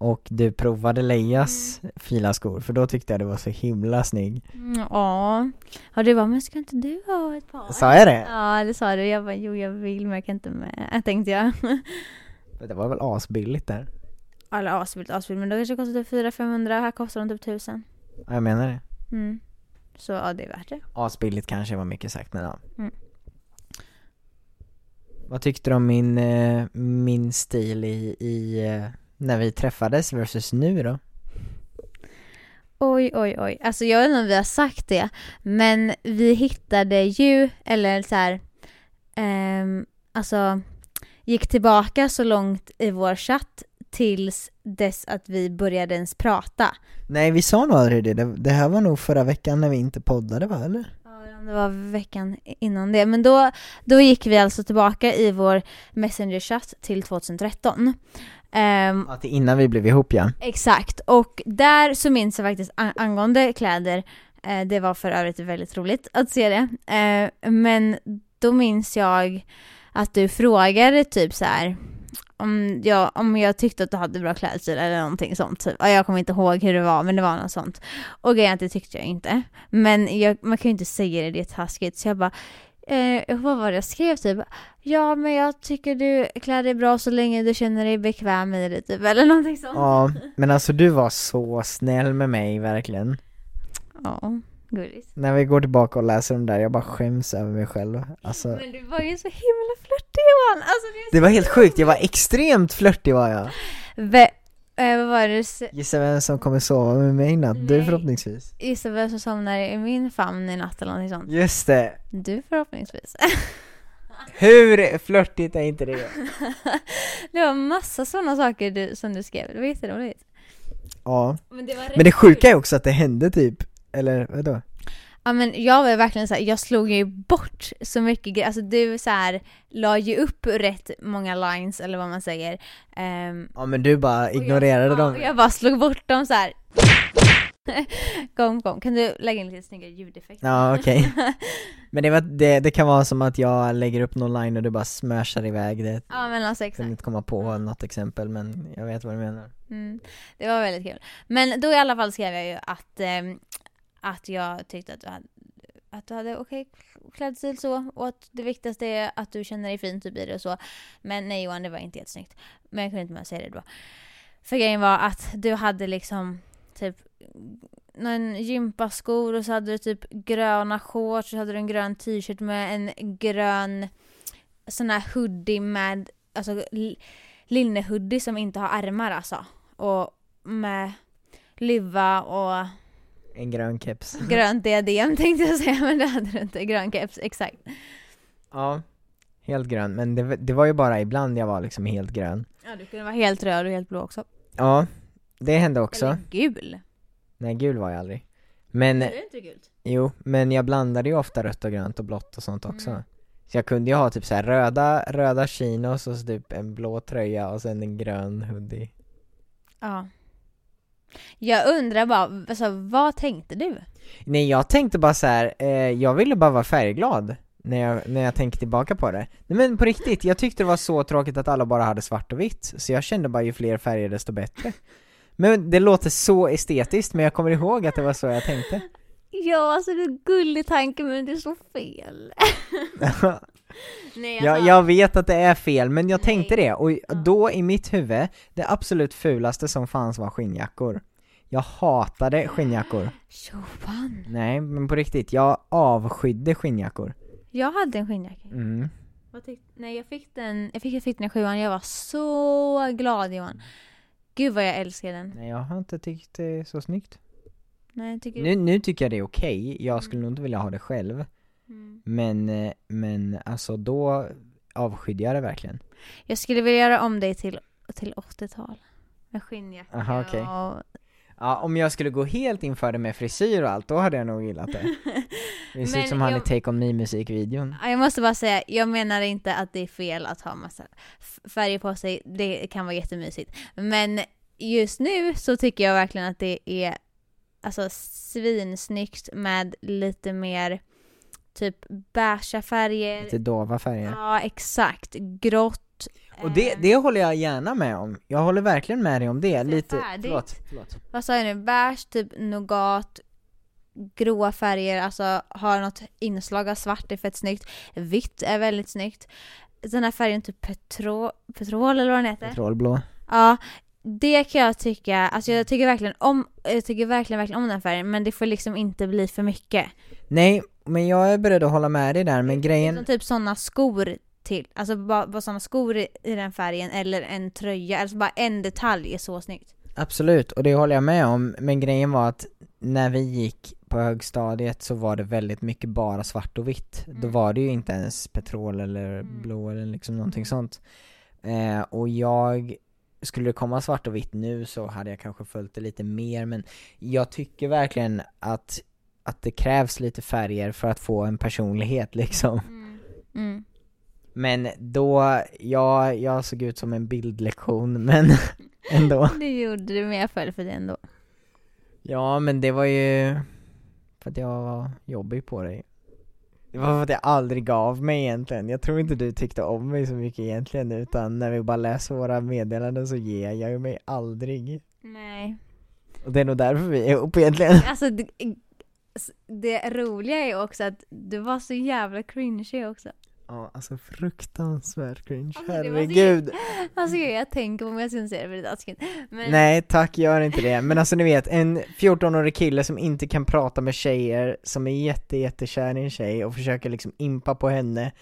och du provade Leias filaskor, för då tyckte jag det var så himla snygg. Mm, Ja. Och du bara men ska inte du ha ett par? Sa jag det? Ja det sa du. Jag bara jo jag vill men jag kan inte med. Tänkte jag. Det var väl asbilligt där? Eller asbilligt, asbilligt. Men då kanske det kostar typ 400-500. Här kostar de typ 1000. Ja, jag menar det. Mm. Så ja, det är värt det. Asbilligt kanske var mycket sagt men ja. Mm. Vad tyckte du om min, eh, min stil i, i eh, när vi träffades versus nu då? Oj, oj, oj. Alltså jag vet inte om vi har sagt det. Men vi hittade ju, eller så här, ehm, alltså gick tillbaka så långt i vår chatt tills dess att vi började ens prata. Nej vi sa nog aldrig det, det, här var nog förra veckan när vi inte poddade va eller? Det var veckan innan det. Men då, då gick vi alltså tillbaka i vår Messenger-chatt till 2013. Ehm, Att det innan vi blev ihop ja. Exakt, och där så minns jag faktiskt an- angående kläder, eh, det var för övrigt väldigt roligt att se det, eh, men då minns jag att du frågade typ så här om jag, om jag tyckte att du hade bra klädstil eller någonting sånt. Typ. Ja, Jag kommer inte ihåg hur det var, men det var något sånt. Och grejen att det tyckte jag inte. Men jag, man kan ju inte säga det, det är taskigt. Så jag bara, eh, vad var det jag skrev typ? Ja, men jag tycker du klär dig bra så länge du känner dig bekväm i det typ, eller någonting sånt. Ja, men alltså du var så snäll med mig verkligen. Ja, gulligt. När vi går tillbaka och läser dem där, jag bara skäms över mig själv. Alltså, Men du var ju så himla flörtig Johan! Alltså, det, det var helt sjukt, jag var extremt flörtig var jag. Ve- eh, vad var det Gissa vem som kommer sova med mig i natt? Du Nej. förhoppningsvis. Gissa vem som somnar i min famn i natt eller någonting sånt? Just det. Du förhoppningsvis. Hur flörtigt är inte det? det var massa sådana saker du, som du skrev, det var jätteroligt. Ja. Men det, var Men det sjuka är också att det hände typ, eller vadå? Ja men jag var verkligen så här, jag slog ju bort så mycket grejer, alltså du så här la ju upp rätt många lines eller vad man säger. Ehm, Ja men du bara jag- ignorerade ja, dem. och jag bara slog bort dem så här. kom, kom. Kan du lägga in lite snyggare ljudeffekter? Ja, okej. Men det, var, det, det kan vara som att jag lägger upp någon line och du bara smashar iväg det. Ja men alltså Jag exakt. kunde inte komma på något exempel men jag vet vad du menar. Mm, det var väldigt kul. Men då i alla fall skrev jag ju att, ehm, att jag tyckte att du hade, att du hade okej klädstil så och att det viktigaste är att du känner dig fin typ i det och så. Men nej Johan, det var inte jättesnyggt. Men jag kunde inte med att säga det då. För grejen var att du hade liksom typ någon gympaskor och så hade du typ gröna shorts och så hade du en grön t-shirt med en grön sån här hoodie med, alltså linnehoodie som inte har ärmar alltså. Och med luva och en grön keps. grönt diadem tänkte jag säga men det hade du inte. Grön keps, exakt. Ja, helt grön. Men det, det var ju bara ibland jag var liksom helt grön. Ja du kunde vara helt röd och helt blå också. Ja, det hände också. Eller gul. Nej, gul var jag aldrig. Men, Är det inte gult? jo, men jag blandade ju ofta rött och grönt och blått och sånt också. Mm. Så jag kunde ju ha typ så här röda, röda chinos och så typ en blå tröja och sen en grön hoodie. Ja. Jag undrar bara, alltså, vad tänkte du? Nej jag tänkte bara så här, eh, jag ville bara vara färgglad när jag, när jag tänker tillbaka på det. Nej men på riktigt, jag tyckte det var så tråkigt att alla bara hade svart och vitt, så jag kände bara ju fler färger desto bättre. Men det låter så estetiskt, men jag kommer ihåg att det var så jag tänkte. Ja, alltså det är en gullig tanke men det är så fel. Nej, alltså, jag, jag vet att det är fel, men jag Nej. tänkte det, och då i mitt huvud, det absolut fulaste som fanns var skinnjackor. Jag hatade skinnjackor. Johan. Nej, men på riktigt, jag avskydde skinnjackor. Jag hade en skinnjacka. Mm. Nej jag fick den, jag fick, jag fick den i sjuan, jag var så glad Johan. Gud vad jag älskar den. Nej, jag har inte tyckt det är så snyggt. Nej, jag tycker... Nu, nu tycker jag det är okej, jag skulle nog inte vilja ha det själv Mm. Men, eh, men alltså då avskydde jag det verkligen Jag skulle vilja göra om dig till, till 80-tal. Med skinnjacka Aha, okej. och... Ja, om jag skulle gå helt inför det med frisyr och allt, då hade jag nog gillat det Det ser ut som han i Take On Me musikvideon Ja, Jag måste bara säga, jag menar inte att det är fel att ha massa färger på sig, det kan vara jättemysigt. Men just nu så tycker jag verkligen att det är alltså svinsnyggt med lite mer typ beiga färger. Lite dova färger Ja, exakt. Grått. Och det, eh, det håller jag gärna med om, jag håller verkligen med dig om det, lite, färdigt. förlåt, förlåt Vad sa jag nu? Beige, typ nougat, gråa färger, alltså har något inslag av svart, det är fett snyggt. Vitt är väldigt snyggt. Den här färgen typ petro, petrol eller vad den heter. Petrolblå Ja, det kan jag tycka, alltså jag tycker verkligen om, jag tycker verkligen, verkligen om den färgen men det får liksom inte bli för mycket. Nej, men jag är beredd att hålla med dig där, men grejen Som typ sådana skor till, alltså bara, bara sådana skor i, i den färgen eller en tröja, alltså bara en detalj är så snyggt. Absolut, och det håller jag med om, men grejen var att när vi gick på högstadiet så var det väldigt mycket bara svart och vitt. Då Mm. var det ju inte ens petrol eller Mm. blå eller liksom någonting Mm. sånt. Eh, och jag, skulle det komma svart och vitt nu så hade jag kanske följt det lite mer, men jag tycker verkligen att, att det krävs lite färger för att få en personlighet liksom. Mm. Men då, ja, jag såg ut som en bildlektion, men ändå. Det gjorde du, men jag föll för det ändå. Ja men det var ju för att jag var jobbig på dig Det var för att jag aldrig gav mig egentligen, jag tror inte du tyckte om mig så mycket egentligen utan när vi bara läser våra meddelanden så ger jag ju mig aldrig Nej. Och det är nog därför vi är ihop egentligen Alltså det, roliga är också att du var så jävla cringy också. Ja alltså fruktansvärt cringe, Alltså, var så- herregud Alltså jag tänker på om jag syns det för taskigt. Men Nej tack, gör inte det. Men alltså ni vet, en 14-årig kille som inte kan prata med tjejer, som är jätte jättekär i en tjej och försöker liksom impa på henne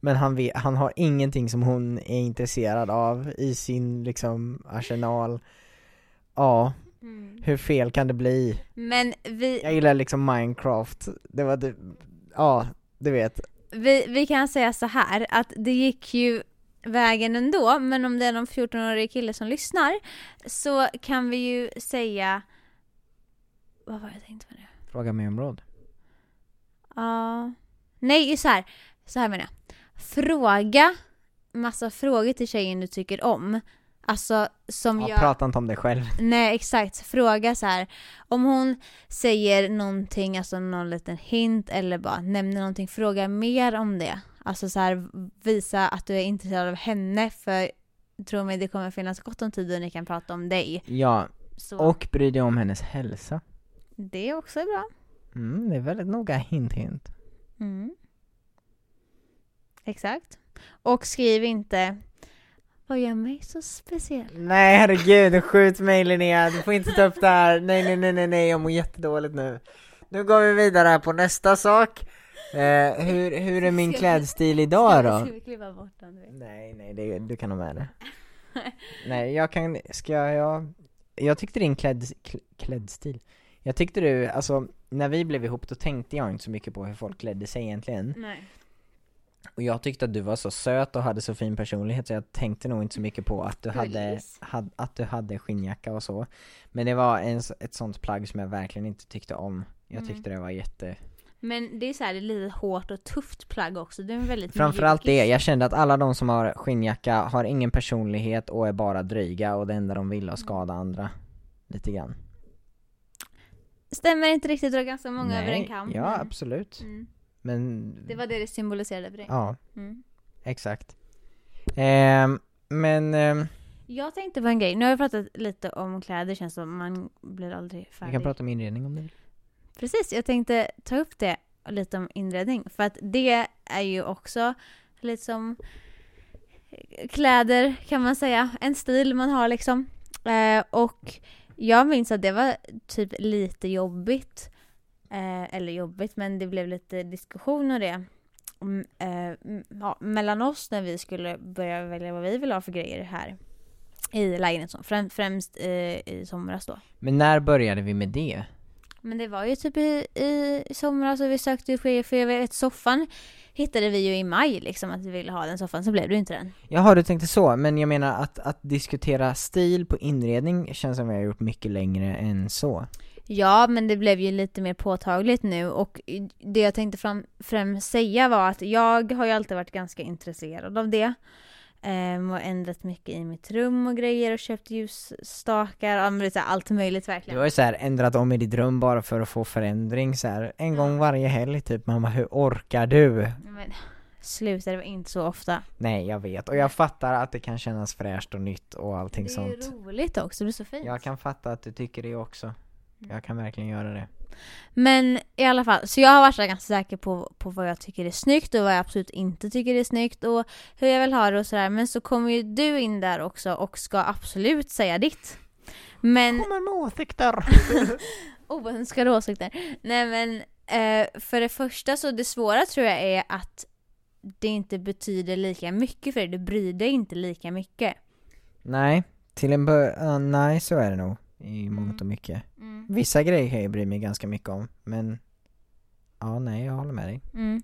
Men han, vet, han har ingenting som hon är intresserad av i sin liksom arsenal Ja, Mm. hur fel kan det bli? Men vi, Jag gillar liksom Minecraft, det var det, ja, du vet vi, vi kan säga så här att det gick ju vägen ändå, men om det är någon 14-årig kille som lyssnar så kan vi ju säga... Vad var det jag tänkte på nu? Fråga mig om råd Ja. Nej, så här. Så här menar jag. Fråga massa frågor till tjejen du tycker om. Alltså som Ja, jag... prata inte om dig själv. Nej exakt, fråga så här. Om hon säger någonting, alltså någon liten hint eller bara nämner någonting, fråga mer om det. Alltså så här, visa att du är intresserad av henne för tro mig det kommer finnas gott om tid och ni kan prata om dig. Ja, Så och bry dig om hennes hälsa. det är också bra. Mm, det är väldigt noga hint hint. Mm. Exakt. Och skriv inte vad gör mig så speciell? Nej herregud, skjut mig Linnea, du får inte ta upp det här. Nej nej nej nej nej, jag mår jättedåligt nu. Nu går vi vidare här på nästa sak. Eh, hur, hur är min klädstil idag då? Ska vi klippa bort den? Nej nej, det, du kan ha med det. Nej, jag kan, ska jag, jag tyckte din klädd, kl- klädstil, jag tyckte du, alltså när vi blev ihop då tänkte jag inte så mycket på hur folk klädde sig egentligen. Nej. Och jag tyckte att du var så söt och hade så fin personlighet så jag tänkte nog inte så mycket på att du hade, had, att du hade skinnjacka och så. Men det var en, ett sånt plagg som jag verkligen inte tyckte om. Jag Mm. tyckte det var jätte... Men det är så här, det är lite hårt och tufft plagg också. Det är väldigt Framförallt det, mjukis. jag kände att alla de som har skinnjacka har ingen personlighet och är bara dryga och det enda de vill är att skada andra. Lite grann. Stämmer inte riktigt, drar ganska många över en kam. ja men- absolut. Mm. Men, Det var det det symboliserade för dig. ja, Mm. exakt. Ehm, men, ehm, Jag tänkte på en grej, nu har vi pratat lite om kläder, känns som man blir aldrig vi färdig. kan prata om inredning om vill. Precis, jag tänkte ta upp det lite om inredning. För att det är ju också lite som kläder kan man säga. En stil man har liksom. Eh, och jag minns att det var typ lite jobbigt. Eh, eller jobbigt, men det blev lite diskussion om det. Mm, eh, ja, mellan oss när vi skulle börja välja vad vi vill ha för grejer här i lägenheten. Främ, främst eh, i somras då. Men när började vi med det? Men det var ju typ i, i, i somras och vi sökte ju för jag vet soffan hittade vi ju i maj liksom att vi ville ha den soffan så blev det ju inte den. Jaha, du tänkte så, men jag menar att, att diskutera stil på inredning känns som vi har gjort mycket längre än så. Ja men det blev ju lite mer påtagligt nu och det jag tänkte fram, främst säga var att jag har ju alltid varit ganska intresserad av det. Ehm, och ändrat mycket i mitt rum och grejer och köpt ljusstakar, här allt möjligt Du verkligen. har ju så här ändrat om i ditt rum bara för att få förändring så här. en gång varje helg typ, mamma hur orkar du? Men sluta, det var inte så ofta. Nej jag vet, och jag fattar att det kan kännas fräscht och nytt och allting det är sånt. roligt också, det är så fint. Jag kan fatta att du tycker det också. Jag kan verkligen göra det. Men i alla fall, så jag har varit ganska säker på, på vad jag tycker är snyggt och vad jag absolut inte tycker är snyggt och hur jag vill ha det och sådär. Men så kommer ju du in där också och ska absolut säga ditt. Men Kommer med åsikter! oönskade åsikter. Nej men eh, för det första så det svåra tror jag är att det inte betyder lika mycket för dig. Du bryr dig inte lika mycket. nej, till en början, nej så är det nog. I mångt och mycket. Vissa grejer kan jag bry mig ganska mycket om, men Ja, nej jag håller med dig. Mm.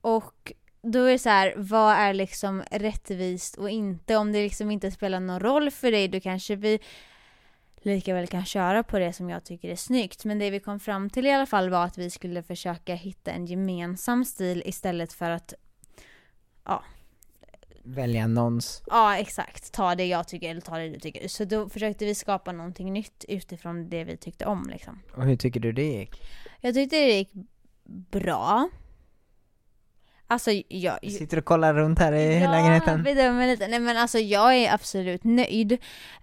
Och då är det så här, vad är liksom rättvist och inte? Om det liksom inte spelar någon roll för dig, då kanske vi lika väl kan köra på det som jag tycker är snyggt. Men det vi kom fram till i alla fall var att vi skulle försöka hitta en gemensam stil istället för att, Välja någons. ja exakt, ta det jag tycker eller ta det du tycker. Så då försökte vi skapa någonting nytt utifrån det vi tyckte om liksom. Och hur tycker du det gick? Jag tyckte det gick bra. Alltså jag... Du sitter och kollar runt här i Ja, lägenheten. bedömer lite. Nej men alltså jag är absolut nöjd.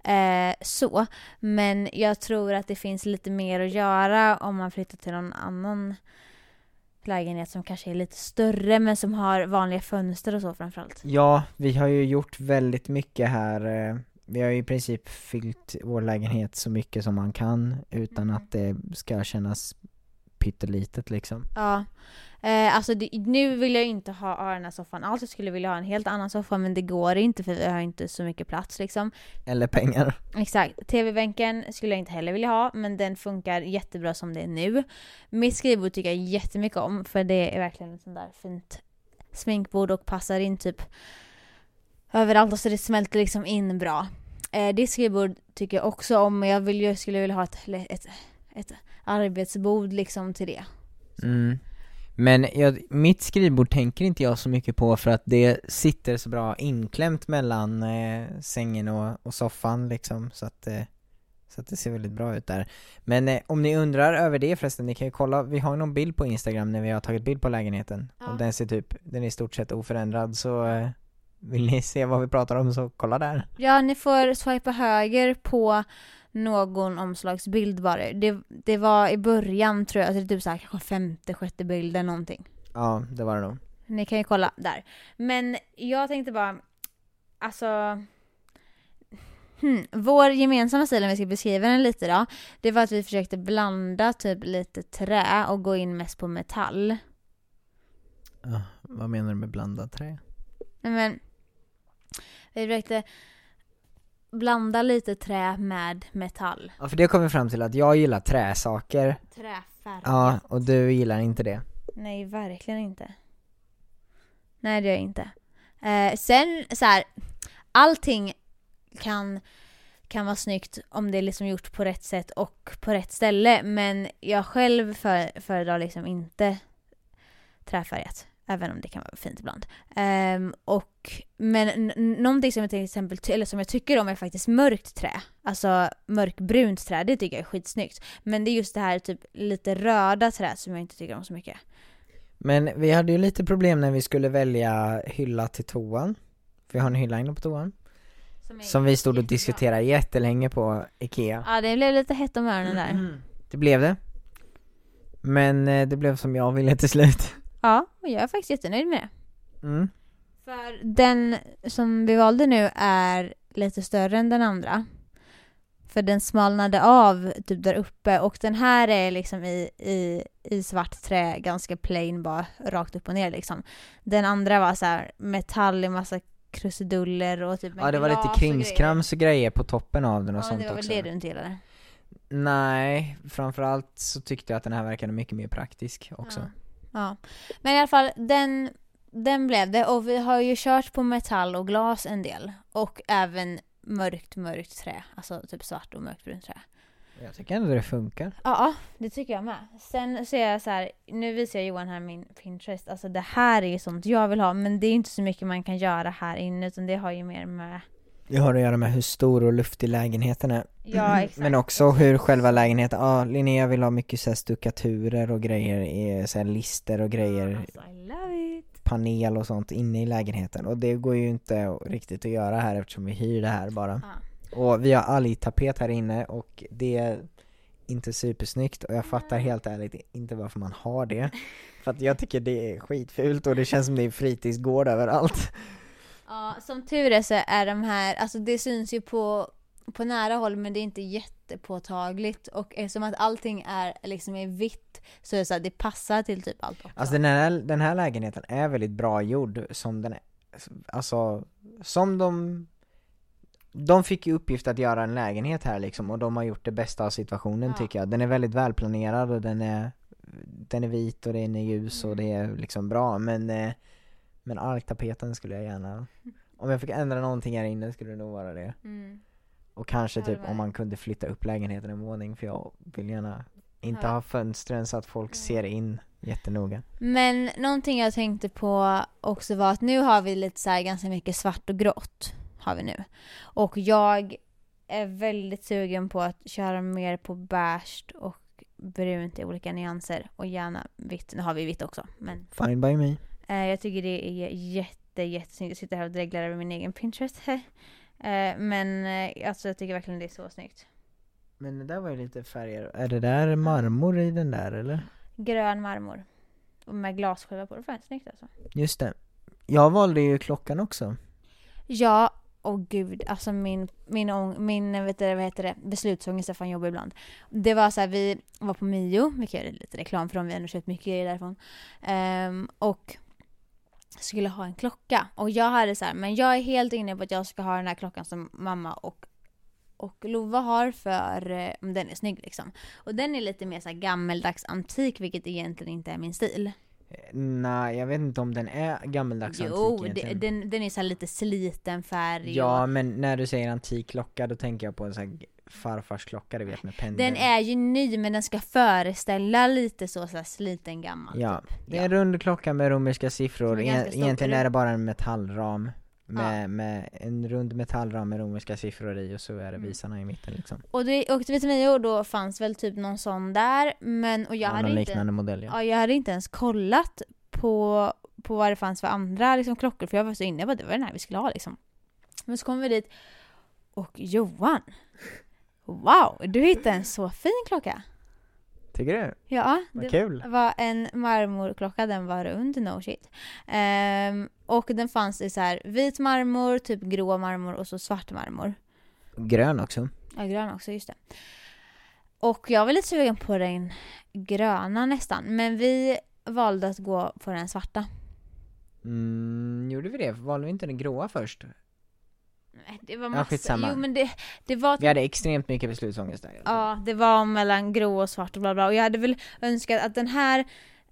Eh, så. Men jag tror att det finns lite mer att göra om man flyttar till någon annan lägenhet som kanske är lite större men som har vanliga fönster och så framförallt. Ja, vi har ju gjort väldigt mycket här. eh, Vi har ju i princip fyllt vår lägenhet så mycket som man kan utan Mm. att det ska kännas pyttelitet liksom. Ja. Eh, alltså det, nu vill jag inte ha, den här soffan alls. Jag skulle vilja ha en helt annan soffa men det går inte för vi har inte så mycket plats liksom. Eller pengar. Exakt. TV-bänken skulle jag inte heller vilja ha, men den funkar jättebra som det är nu. Mitt skrivbord tycker jag jättemycket om, för det är verkligen ett sånt där fint sminkbord och passar in typ överallt och så det smälter liksom in bra. Eh, det skrivbord tycker jag också om, men jag vill ju, skulle vilja ha ett, ett, ett arbetsbord liksom till det. Mm. Men jag, mitt skrivbord tänker inte jag så mycket på för att det sitter så bra inklämt mellan eh, sängen och, och soffan liksom så att, eh, så att det ser väldigt bra ut där. Men eh, om ni undrar över det förresten, ni kan ju kolla, vi har någon bild på Instagram när vi har tagit bild på lägenheten Ja. och den ser typ, den är i stort sett oförändrad så eh, vill ni se vad vi pratar om så kolla där. Ja, ni får swipa höger på någon omslagsbild bara. Det, det var i början tror jag, alltså typ såhär kanske femte, sjätte bilden någonting. Ja, det var det nog. Ni kan ju kolla där. Men jag tänkte bara, alltså Hmm. Vår gemensamma stil, om vi ska beskriva den lite då, det var att vi försökte blanda typ lite trä och gå in mest på metall. Ja, vad menar du med blandat trä? Nej, Men vi försökte blanda lite trä med metall. Ja för det kommer fram till att jag gillar träsaker, Träfärg. ja och du gillar inte det. Nej, verkligen inte. Nej, det gör jag inte. Eh, sen så här, allting kan, kan vara snyggt om det är liksom gjort på rätt sätt och på rätt ställe. Men jag själv för, föredrar liksom inte träfärgat. Även om det kan vara fint ibland. Ehm, och, men någonting som jag till exempel, eller som jag tycker om är faktiskt mörkt trä. Alltså mörkbrunt trä, det tycker jag är skitsnyggt. Men det är just det här typ lite röda trä som jag inte tycker om så mycket. Men vi hade ju lite problem när vi skulle välja hylla till toan. För vi har en hylla inne på toan. Som vi stod och diskuterade jättelänge på Ikea. Ja, det blev lite hett om öronen där. Det blev det. Men eh, det blev som jag ville till slut. Ja, och jag är faktiskt jättenöjd med det. Mm. För den som vi valde nu är lite större än den andra. För den smalnade av typ där uppe och den här är liksom i, i, i svart trä, ganska plain bara rakt upp och ner liksom. Den andra var så här metall i massa krusiduller och typ med Ja det var lite och krimskrams och grejer på toppen av den och Ja, sånt det var väl också. det du inte gillade. Nej, framförallt så tyckte jag att den här verkade mycket mer praktisk också. Ja. Ja. Men i alla fall, den, den blev det. Och vi har ju kört på metall och glas en del. Och även mörkt, mörkt trä. Alltså typ svart och mörkbrunt trä. Jag tycker ändå det funkar. Ja, det tycker jag med. Sen ser jag så här, nu visar jag Johan här min Pinterest. Alltså det här är ju sånt jag vill ha. Men det är inte så mycket man kan göra här inne. Utan det har ju mer med... Det har att göra med hur stor och luftig lägenheten är. Ja, exakt. Men också hur själva lägenheten, ja Linnea vill ha mycket så här stuckaturer och grejer, så här lister och grejer, Alltså, I love it. panel och sånt inne i lägenheten och det går ju inte riktigt att göra här eftersom vi hyr det här bara. Ja. Och vi har algtapet här inne och det är inte supersnyggt och jag fattar helt ärligt inte varför man har det. För att jag tycker det är skitfult och det känns som det är fritidsgård överallt. Ja, som tur är så är de här, alltså det syns ju på, på nära håll men det är inte jättepåtagligt och eftersom att allting är liksom i vitt så är det så här, det passar till typ allt också. Alltså den här, den här lägenheten är väldigt bra gjord som den är, alltså som de de fick ju uppgift att göra en lägenhet här liksom och de har gjort det bästa av situationen Ja. tycker jag. Den är väldigt välplanerad och den är Den är vit och den är ljus och det är liksom bra men eh, Men algtapeten skulle jag gärna Om jag fick ändra någonting här inne skulle det nog vara det. Mm. Och kanske Ja, typ om man kunde flytta upp lägenheten en våning för jag vill gärna inte Ja. ha fönstren så att folk ser in jättenoga. Men någonting jag tänkte på också var att nu har vi lite så här ganska mycket svart och grått. Har vi nu. Och jag är väldigt sugen på att köra mer på beige och brunt i olika nyanser. Och gärna vitt. Nu har vi vitt också. Men Fine by me. Eh, jag tycker det är jätte, jättesnyggt. Jag sitter här och dreglar över min egen Pinterest. eh, men eh, alltså jag tycker verkligen det är så snyggt. Men det där var ju lite färger, är det där marmor i den där eller? Grön marmor. Och med glasskiva på. Det var snyggt alltså. Just det. Jag valde ju klockan också. Ja, och gud, alltså min, min, ång, min vet du, vad heter det, beslutsångest är fan jobbig ibland. Det var så här, vi var på Mio, vi kan göra lite reklam för dem, vi har ändå köpt mycket grejer därifrån. Ehm, och skulle ha en klocka. Och jag hade så här, men jag är helt inne på att jag ska ha den här klockan som mamma och och Lova har för eh, om den är snygg liksom. Och den är lite mer så gammeldags antik vilket egentligen inte är min stil. Eh, Nej, jag vet inte om den är gammeldags Jo, antik egentligen. den, den är så lite sliten färg Ja, och, men när du säger antik klocka då tänker jag på en sån här farfars klocka du vet med pendel. Den är ju ny men den ska föreställa lite så, så här sliten gammal Ja, typ. det är en rund klocka med romerska siffror, E- egentligen Är det- bara en metallram med, med en rund metallram med romerska siffror i och så är det Mm. visarna i mitten liksom. Och det åkte vi till Mio och då fanns väl typ någon sån där men och jag ja, hade någon inte liknande modell ja. Ja, jag hade inte ens kollat på, på vad det fanns för andra liksom, klockor för jag var så inne på att det var den här vi skulle ha liksom. Men så kom vi dit och Johan! Wow, du hittade en så fin klocka! Tycker du? Ja, det kul! var en marmorklocka, den var rund, no shit. Ehm, och den fanns i så här vit marmor, typ grå marmor och så svart marmor. Grön också. Ja, grön också, just det. Och jag var lite sugen på den gröna nästan, men vi valde att gå på den svarta. Mm, gjorde vi det? Valde vi inte den gråa först? Nej, Det var Ja, massa, skitsamma. jo men det, det var Vi hade extremt mycket beslutsångest där. Ja, det var mellan grå och svart och bla bla. Och jag hade väl önskat att den här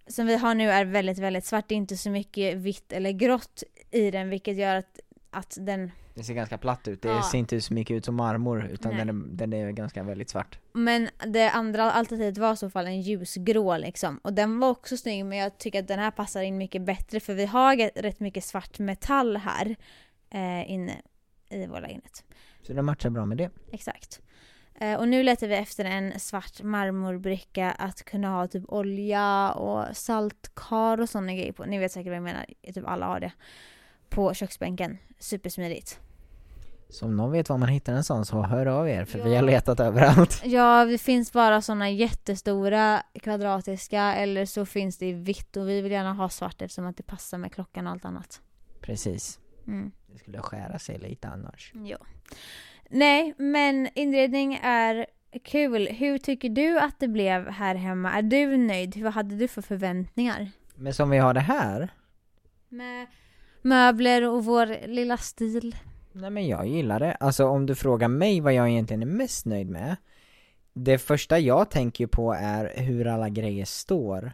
som vi har nu är väldigt, väldigt svart. Det är inte så mycket vitt eller grått i den, vilket gör att, att den... Det ser ganska platt ut, det Ja. ser inte så mycket ut som marmor utan Nej. den är, den är ganska väldigt svart. Men det andra alternativet var i så fall en ljusgrå liksom. Och den var också snygg, men jag tycker att den här passar in mycket bättre för vi har rätt mycket svart metall här eh, inne i vår lägenhet. Så det matchar bra med det. Exakt. Eh, och nu letar vi efter en svart marmorbricka att kunna ha typ olja och saltkar och sådana grejer på. Ni vet säkert vad jag menar, typ alla har det. På köksbänken. Supersmidigt. Så om någon vet var man hittar en sån så hör av er för vi Ja. har letat överallt. Ja, det finns bara sådana jättestora kvadratiska eller så finns det i vitt och vi vill gärna ha svart eftersom att det passar med klockan och allt annat. Precis. Mm. Det skulle skära sig lite annars. Ja. Nej, men inredning är kul. Hur tycker du att det blev här hemma? Är du nöjd? Vad hade du för förväntningar? Men som vi har det här, Med möbler och vår lilla stil. nej men jag gillar det. Alltså om du frågar mig vad jag egentligen är mest nöjd med. Det första jag tänker på är hur alla grejer står.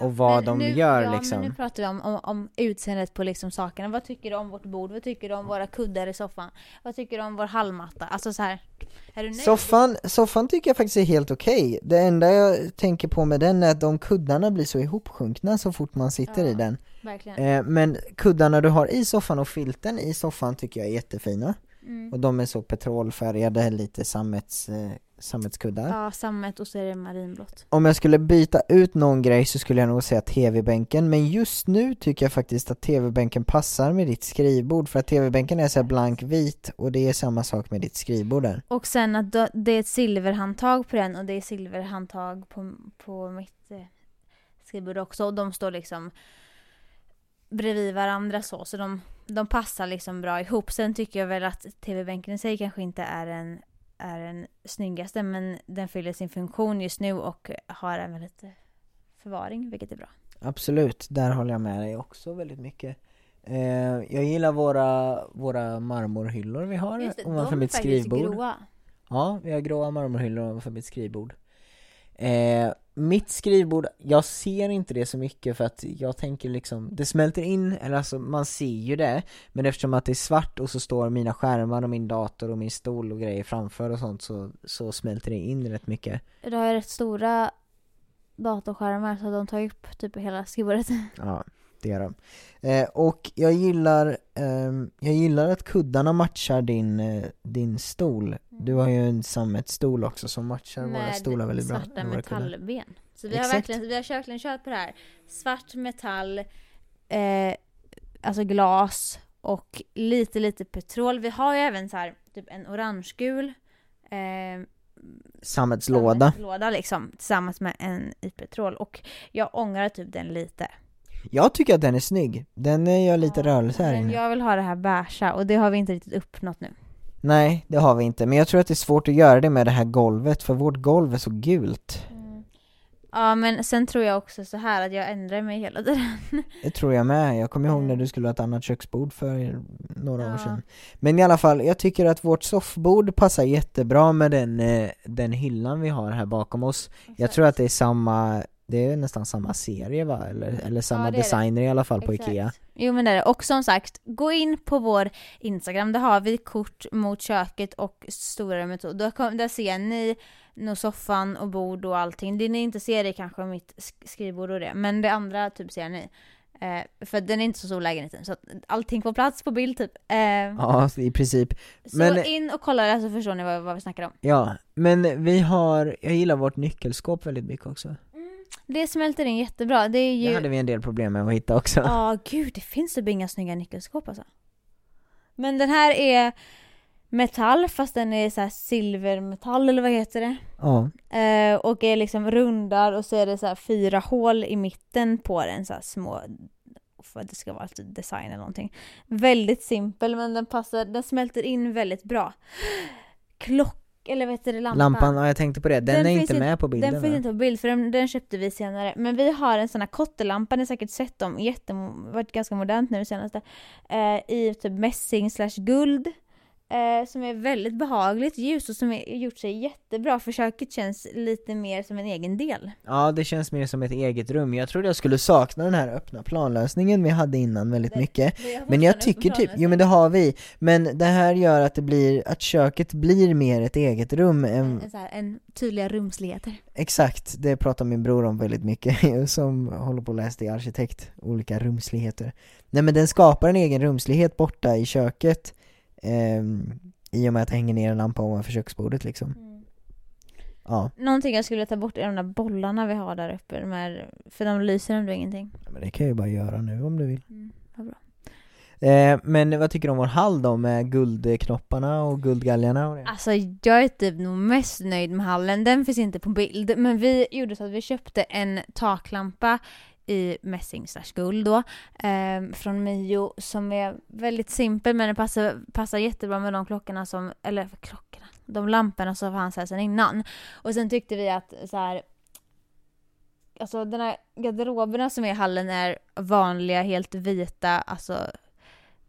Och vad Men de nu, gör ja, liksom. men nu pratar vi om, om, om utseendet på liksom sakerna. Vad tycker du om vårt bord? Vad tycker du om våra kuddar i soffan? Vad tycker du om vår hallmatta? Alltså så här, är du nöjd? Soffan, soffan tycker jag faktiskt är helt okej. Det enda jag tänker på med den är att de kuddarna blir så ihopsjunkna så fort man sitter Ja. i den. Eh, men kuddarna du har i soffan och filten i soffan tycker jag är jättefina. Mm. Och de är så petrolfärgade, lite sammets, eh, sammetskuddar. Ja, sammet och så är det marinblått. Om jag skulle byta ut någon grej så skulle jag nog säga tv-bänken, men just nu tycker jag faktiskt att tv-bänken passar med ditt skrivbord, för att tv-bänken är så blank vit och det är samma sak med ditt skrivbord där. Och sen att det är ett silverhandtag på den och det är silverhandtag på, på mitt eh, skrivbord också. Och de står liksom bredvid varandra så, så de, de passar liksom bra ihop. Sen tycker jag väl att tv-bänken i sig kanske inte är en är den snyggaste men den fyller sin funktion just nu och har även lite förvaring vilket är bra. Absolut, där håller jag med dig också väldigt mycket. Eh, jag gillar våra, våra marmorhyllor vi har Just det, ovanför de är mitt faktiskt skrivbord. gråa. Ja, vi har gråa marmorhyllor ovanför mitt skrivbord. Eh, mitt skrivbord, jag ser inte det så mycket för att jag tänker liksom, det smälter in, eller alltså man ser ju det, men eftersom att det är svart och så står mina skärmar och min dator och min stol och grejer framför och sånt så, så smälter det in rätt mycket. Du har ju rätt stora datorskärmar så de tar upp typ hela skrivbordet. Ja, det gör de. Eh, och jag gillar, ehm, jag gillar att kuddarna matchar din, eh, din stol. Du har ju en sammetsstol också som matchar våra stolar väldigt bra. svarta med kuddar. metallben. Så vi har, Exakt. verkligen, vi har verkligen kört på det här. Svart metall, eh, alltså glas och lite lite petrol. Vi har ju även så här typ en orangegul eh, Sammetslåda. låda liksom tillsammans med en i petrol och jag ångrar typ den lite. Jag tycker att den är snygg. Den gör lite rörelse här inne. jag vill ha det här beiga och det har vi inte riktigt uppnått nu. Nej, det har vi inte. Men jag tror att det är svårt att göra det med det här golvet, för vårt golv är så gult. Ja men sen tror jag också så här att jag ändrar mig hela tiden. Det tror jag med. Jag kommer ihåg när du skulle ha ett annat köksbord för några år Ja. sedan. Men i alla fall, jag tycker att vårt soffbord passar jättebra med den, eh, den hyllan vi har här bakom oss. Jag tror att det är samma, Det är nästan samma serie va? Eller, eller samma Ja, det är det. designer i alla fall på Exakt. Ikea. Jo men det är det. Och som sagt, gå in på vår Instagram, där har vi kort mot köket och stora. Och Där, där ser ni nog soffan och bord och allting. Det ni inte ser är kanske mitt sk- skrivbord och det, men det andra typ ser ni. Eh, för den är inte så stor lägenheten, så att allting på plats på bild typ. Eh, Ja, i princip. så men- in och kolla där så förstår ni vad, vad vi snackar om. Ja, men vi har, jag gillar vårt nyckelskåp väldigt mycket också. Det smälter in jättebra. Det är Det ju... hade vi en del problem med att hitta också. Ja, gud, det finns typ inga snygga nyckelskåp alltså. Men den här är metall, fast den är så här silvermetall eller vad heter det? Ja. Eh, och är liksom rundad och så är det så här fyra hål i mitten på den, så här små för att det ska vara lite design eller någonting. Väldigt simpel men den passar, den smälter in väldigt bra. Klock, eller vad heter det, lampan? Lampan, ja jag tänkte på det, den, Den är inte med på bilden Den finns inte på bild för den, den köpte vi senare. Men vi har en sån här kottelampa, ni har säkert sett dem, jätte, varit ganska modernt nu senaste. Eh, I typ mässing slash guld. Eh, som är väldigt behagligt ljus och som är gjort sig jättebra. För köket känns lite mer som en egen del. Ja det känns mer som ett eget rum, jag trodde jag skulle sakna den här öppna planlösningen vi hade innan väldigt mycket. Men jag tycker typ, jo men det har vi, men det här gör att det blir, att köket blir mer ett eget rum än, en, så här, en tydliga rumsligheter. exakt, det pratar min bror om väldigt mycket, som håller på att läsa till arkitekt, olika rumsligheter. Nej men den skapar en egen rumslighet borta i köket, ehm, i och med att det hänger ner en lampa ovanför köksbordet liksom Ja, Någonting jag skulle ta bort är de där bollarna vi har där uppe, de här, för de lyser ändå ingenting. men det kan jag ju bara göra nu om du vill Mm, vad bra. eh, Men vad tycker du om vår hall då med guldknopparna och guldgalgarna och det? Alltså jag är typ nog mest nöjd med hallen, den finns inte på bild men vi gjorde så att vi köpte en taklampa i mässing slash guld då ehm, från Mio som är väldigt simpel men den passar, passar jättebra med de klockorna som, eller klockorna, de lamporna som fanns här sedan innan. Och sen tyckte vi att så här Alltså den här garderoberna som är i hallen är vanliga, helt vita, alltså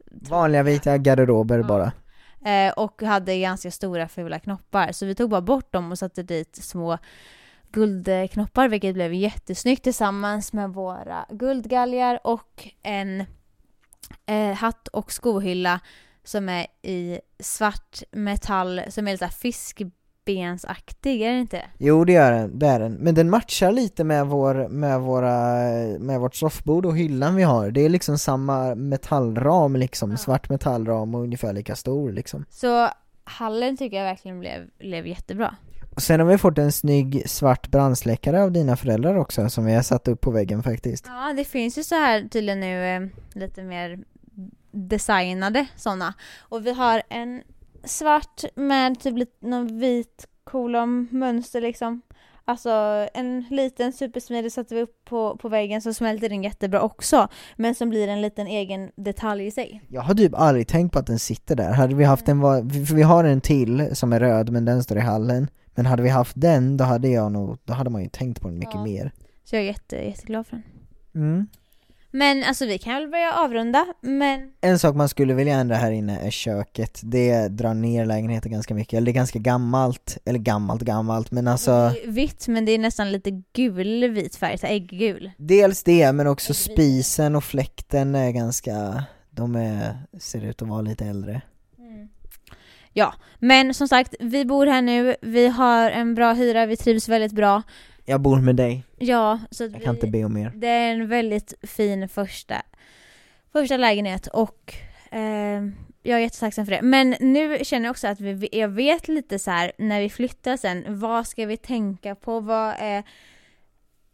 Vanliga vita garderober Ja. bara Eh, och hade ganska stora fula knoppar. Så vi tog bara bort dem och satte dit små guldknoppar vilket blev jättesnyggt tillsammans med våra guldgalgar och en eh, hatt och skohylla som är i svart metall som är lite fiskbensaktig, är det inte? Jo det gör den, det är den. Men den matchar lite med vår, med våra, med vårt soffbord och hyllan vi har. Det är liksom samma metallram liksom, Ja. svart metallram och ungefär lika stor liksom. Så hallen tycker jag verkligen blev, blev jättebra. Sen har vi fått en snygg svart brandsläckare av dina föräldrar också som vi har satt upp på väggen faktiskt. Ja, det finns ju så här tydligen nu eh, lite mer designade sådana. Och vi har en svart med typ lite någon vit kolom mönster liksom. Alltså en liten supersmidig satte vi upp på, på väggen som smälter in jättebra också. Men som blir en liten egen detalj i sig. Jag har typ aldrig tänkt på att den sitter där. Hade vi haft en, va- för vi har en till som är röd men den står i hallen. Men hade vi haft den, då hade jag nog, då hade man ju tänkt på den mycket Ja. mer. Så jag är jätte, jätteglad för den. Mm. Men alltså vi kan väl börja avrunda. Men En sak man skulle vilja ändra här inne är köket. Det drar ner lägenheten ganska mycket, eller det är ganska gammalt, eller gammalt gammalt men alltså det är vitt men det är nästan lite gulvit färg, så ägggul. Dels det, men också Äggvit. spisen och fläkten är ganska, de är, ser ut att vara lite äldre. Ja, men som sagt, vi bor här nu, vi har en bra hyra, vi trivs väldigt bra. Jag bor med dig, Ja, så att jag kan vi, inte be om mer. det är en väldigt fin första, första lägenhet och eh, jag är jättetacksam för det. Men nu känner jag också att vi, jag vet lite så här när vi flyttar sen, vad ska vi tänka på, vad är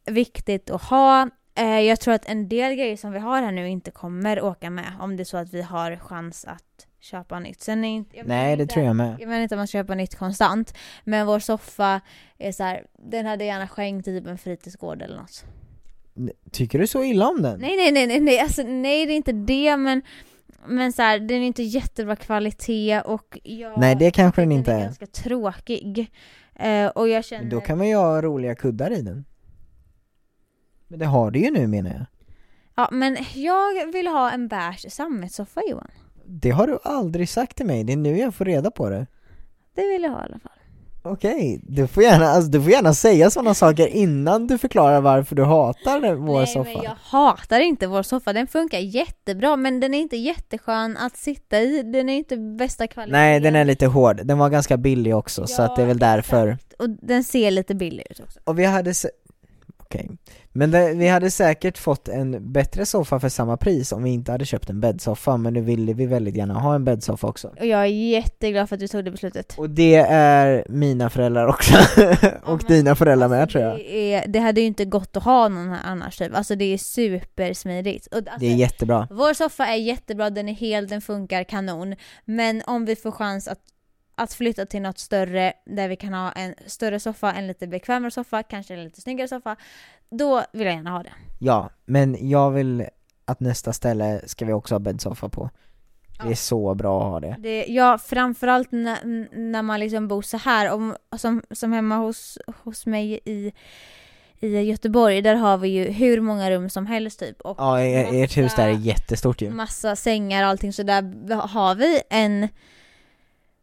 viktigt att ha? Eh, jag tror att en del grejer som vi har här nu inte kommer åka med om det är så att vi har chans att köpa nytt. Sen är inte, jag Nej, det inte- tror jag med. jag menar inte om man köper nytt konstant, men vår soffa är så här, den hade jag gärna skänkt typ en fritidsgård eller något. Tycker du så illa om den? Nej, nej, nej, nej, nej, alltså, nej det är inte det, men, men så här, den är inte jättebra kvalitet och jag Nej, det kanske den inte den är är. ganska tråkig. Eh, och jag känner... Men då kan man ju ha roliga kuddar i den. Men det har du ju nu menar jag. Ja, men jag vill ha en beige sammetssoffa Johan. Det har du aldrig sagt till mig, det är nu jag får reda på det. Det vill jag ha i alla fall. Okej, du får gärna, alltså, du får gärna säga sådana saker innan du förklarar varför du hatar vår Nej soffa. men jag hatar inte vår soffa, den funkar jättebra men den är inte jätteskön att sitta i, den är inte bästa kvaliteten. Nej, den är lite hård. Den var ganska billig också, så att det är väl Ja, därför. exakt. Och den ser lite billig ut också. Och vi hade Okej. Men det, vi hade säkert fått en bättre soffa för samma pris om vi inte hade köpt en bäddsoffa, men nu ville vi väldigt gärna ha en bäddsoffa också. Och jag är jätteglad för att du tog det beslutet. Och det är mina föräldrar också, och men dina föräldrar med tror jag. Det, är, det hade ju inte gått att ha någon här annars typ. Alltså det är supersmidigt. Och, alltså, Det är jättebra. Vår soffa är jättebra, den är hel, den funkar kanon. Men om vi får chans att, att flytta till något större där vi kan ha en större soffa, en lite bekvämare soffa, kanske en lite snyggare soffa. Då vill jag gärna ha det. Ja, men jag vill att nästa ställe ska vi också ha bäddsoffa på. Det är Ja. så bra att ha det. det ja, framförallt när, när man liksom bor så här om, som, som hemma hos, hos mig i i Göteborg, där har vi ju hur många rum som helst typ. Och Ja, ert hus där är jättestort ju. massa sängar och allting så där har vi en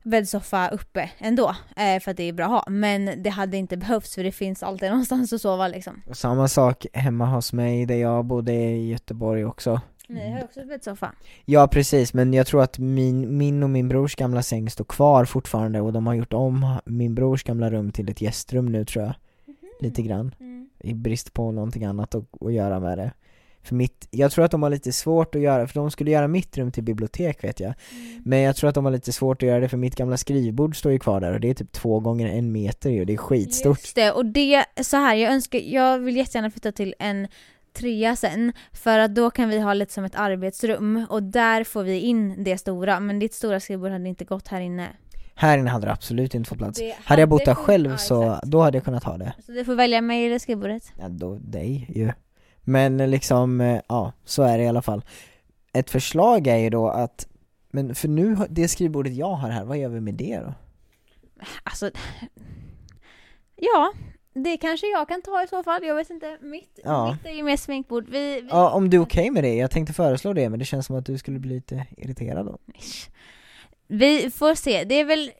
bäddsoffa uppe ändå eh, för att det är bra att ha men det hade inte behövts för det finns alltid någonstans att sova liksom. Samma sak hemma hos mig där jag bodde i Göteborg också. Ni har också bäddsoffa. Ja precis, men jag tror att min, min och min brors gamla säng står kvar fortfarande och de har gjort om min brors gamla rum till ett gästrum nu tror jag. Lite grann. Mm. I brist på någonting annat att, att göra med det. För mitt, jag tror att de har lite svårt att göra, för de skulle göra mitt rum till bibliotek vet jag. Men jag tror att de har lite svårt att göra det för mitt gamla skrivbord står ju kvar där och det är typ två gånger en meter ju, det är skitstort. Just det, och det, så här, jag önskar, jag vill jättegärna flytta till en trea sen för att då kan vi ha lite som ett arbetsrum och där får vi in det stora men ditt stora skrivbord hade inte gått här inne. Här inne hade det absolut inte fått plats. Det Hade jag bott där själv ja, så, exakt. då hade jag kunnat ha det. Så du får välja mig eller skrivbordet. Ja, då dig ju. Men liksom, eh, ja, så är det i alla fall. Ett förslag är ju då att, men för nu, det skrivbordet jag har här, vad gör vi med det då? Alltså, ja, det kanske jag kan ta i så fall. Jag vet inte, mitt, Ja. mitt är ju mer sminkbord. Vi, vi... Ja, om du är okej med det, jag tänkte föreslå det men det känns som att du skulle bli lite irriterad då. Vi får se. Det är väl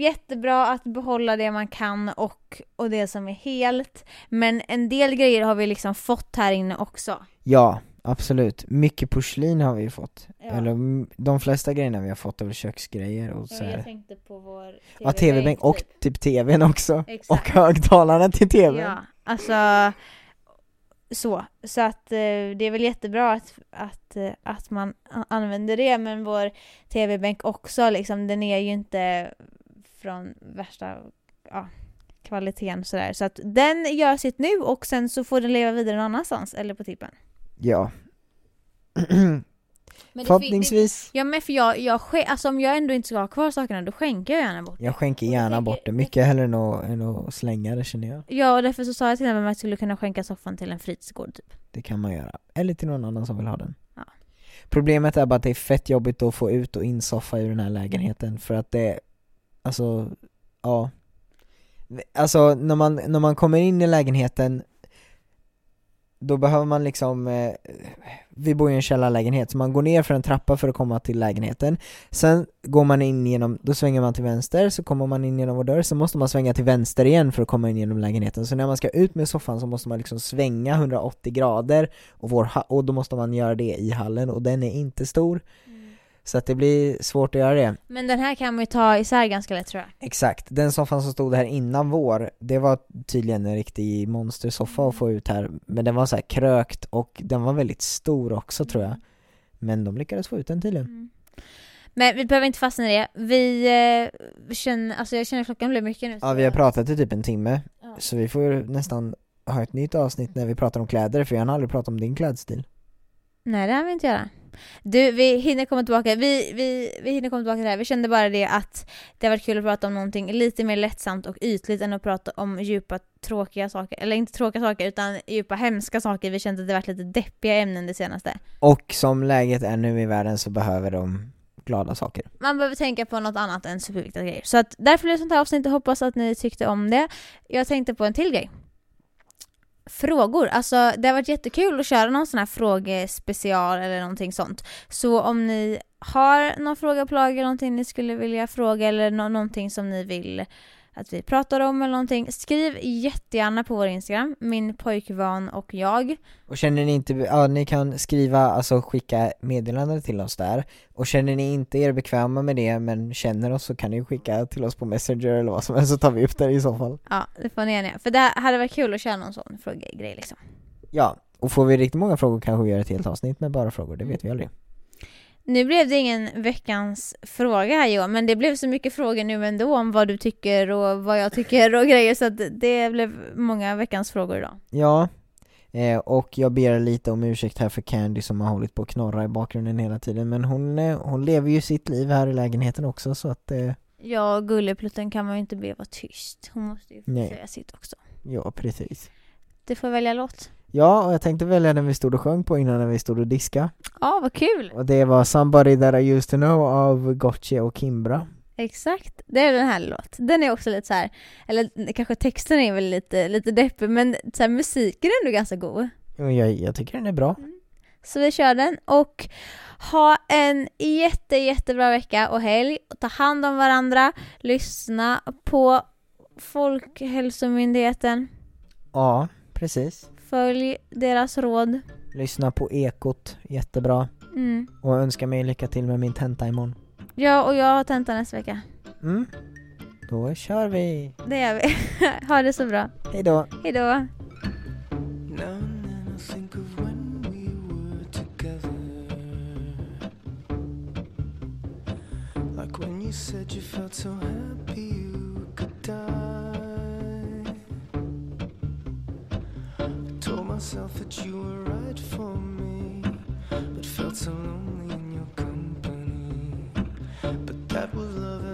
jättebra att behålla det man kan och, och det som är helt. Men en del grejer har vi liksom fått här inne också. Ja, absolut. Mycket porslin har vi ju fått. Ja. Eller mm, de flesta grejerna vi har fått är väl köksgrejer och så Ja, jag tänkte på vår Ja, tv-bänk och typ. typ tvn också. Exakt. Och högtalarna till tvn. Ja, alltså så. Så att eh, det är väl jättebra att, att, eh, att man använder det men vår tv-bänk också liksom, den är ju inte från värsta ja, kvaliteten sådär. Så att den gör sitt nu och sen så får den leva vidare någon annanstans eller på tippen. Ja. Men det Förhoppningsvis. Det, ja men för jag, jag alltså om jag ändå inte ska ha kvar sakerna då skänker jag gärna bort. Jag skänker jag gärna tänker- bort det, mycket hellre än att, än att slänga det känner jag. Ja och därför så sa jag till exempel att jag skulle kunna skänka soffan till en fritidsgård typ. Det kan man göra. Eller till någon annan som vill ha den. Ja. Problemet är bara att det är fett jobbigt att få ut och in soffa ur den här lägenheten för att det, alltså, ja. Alltså när man, när man kommer in i lägenheten då behöver man liksom, eh, vi bor i en källarlägenhet, så man går ner för en trappa för att komma till lägenheten. Sen går man in genom, då svänger man till vänster, så kommer man in genom vår dörr, så måste man svänga till vänster igen för att komma in genom lägenheten. Så när man ska ut med soffan så måste man liksom svänga 180 grader och, vår och då måste man göra det i hallen och den är inte stor. Så att det blir svårt att göra det Men den här kan man ju ta isär ganska lätt tror jag. Exakt, den soffan som stod här innan vår, det var tydligen en riktig monstersoffa att få ut här Men den var så här krökt och den var väldigt stor också tror jag Men de lyckades få ut den tydligen Mm. Men vi behöver inte fastna i det. Vi eh, känner, alltså jag känner klockan blir mycket nu. Ja vi har pratat i typ en timme, Ja. så vi får nästan ha ett nytt avsnitt när vi pratar om kläder för jag har aldrig pratat om din klädstil Nej det har vi inte göra. Du, vi hinner komma tillbaka. Vi, vi, vi hinner komma tillbaka till det här. Vi kände bara det att det har varit kul att prata om någonting lite mer lättsamt och ytligt än att prata om djupa tråkiga saker. Eller inte tråkiga saker utan djupa hemska saker. Vi kände att det varit lite deppiga ämnen det senaste. Och som läget är nu i världen så behöver de glada saker Man behöver tänka på något annat än superviktiga grejer. Så att därför blir det sånt här avsnitt hoppas att ni tyckte om det. Jag tänkte på en till grej. Frågor. Alltså det har varit jättekul att köra någon sån här frågespecial eller någonting sånt. Så om ni har någon fråga på lager, någonting ni skulle vilja fråga eller no någonting som ni vill att vi pratar om eller någonting. Skriv jättegärna på vår Instagram, min pojkvan och jag. Och känner ni inte, ja ni kan skriva, alltså skicka meddelanden till oss där Och känner ni inte er bekväma med det men känner oss så kan ni skicka till oss på messenger eller vad som helst så tar vi upp det i så fall Ja, det får ni gärna. För det hade varit kul att köra någon sån frågegrej liksom. Ja, och får vi riktigt många frågor kanske vi gör ett helt avsnitt med bara frågor, det vet vi aldrig Nu blev det ingen veckans fråga här Johan, men det blev så mycket frågor nu ändå om vad du tycker och vad jag tycker och grejer så att det blev många veckans frågor idag. Ja, eh, och jag ber lite om ursäkt här för Candy som har hållit på att knorra i bakgrunden hela tiden men hon, eh, hon lever ju sitt liv här i lägenheten också så att, eh, Ja, gulleplutten kan man ju inte be vara tyst. Hon måste ju få Nej. säga sitt också. ja precis Du får välja låt. Ja, och jag tänkte välja den vi stod och sjöng på innan när vi stod och diska Ja, vad kul! Och det var Somebody That I Used To Know av Gotye och Kimbra Exakt, det är den här låt. Den är också lite så här, eller kanske texten är väl lite, lite deppig, men så här, musiken är ändå ganska god. Och jag, jag tycker den är bra Så vi kör den och ha en jätte, jättebra vecka och helg. Ta hand om varandra, lyssna på Folkhälsomyndigheten, Ja, precis följ deras råd. Lyssna på Ekot, jättebra Mm. Och önska mig lycka till med min tenta imorgon Ja, och jag har tenta nästa vecka. Mm, då kör vi! Det gör vi. ha det så bra. Hejdå! Hejdå. Said you felt so happy that you were right for me, but felt so lonely in your company. But that was love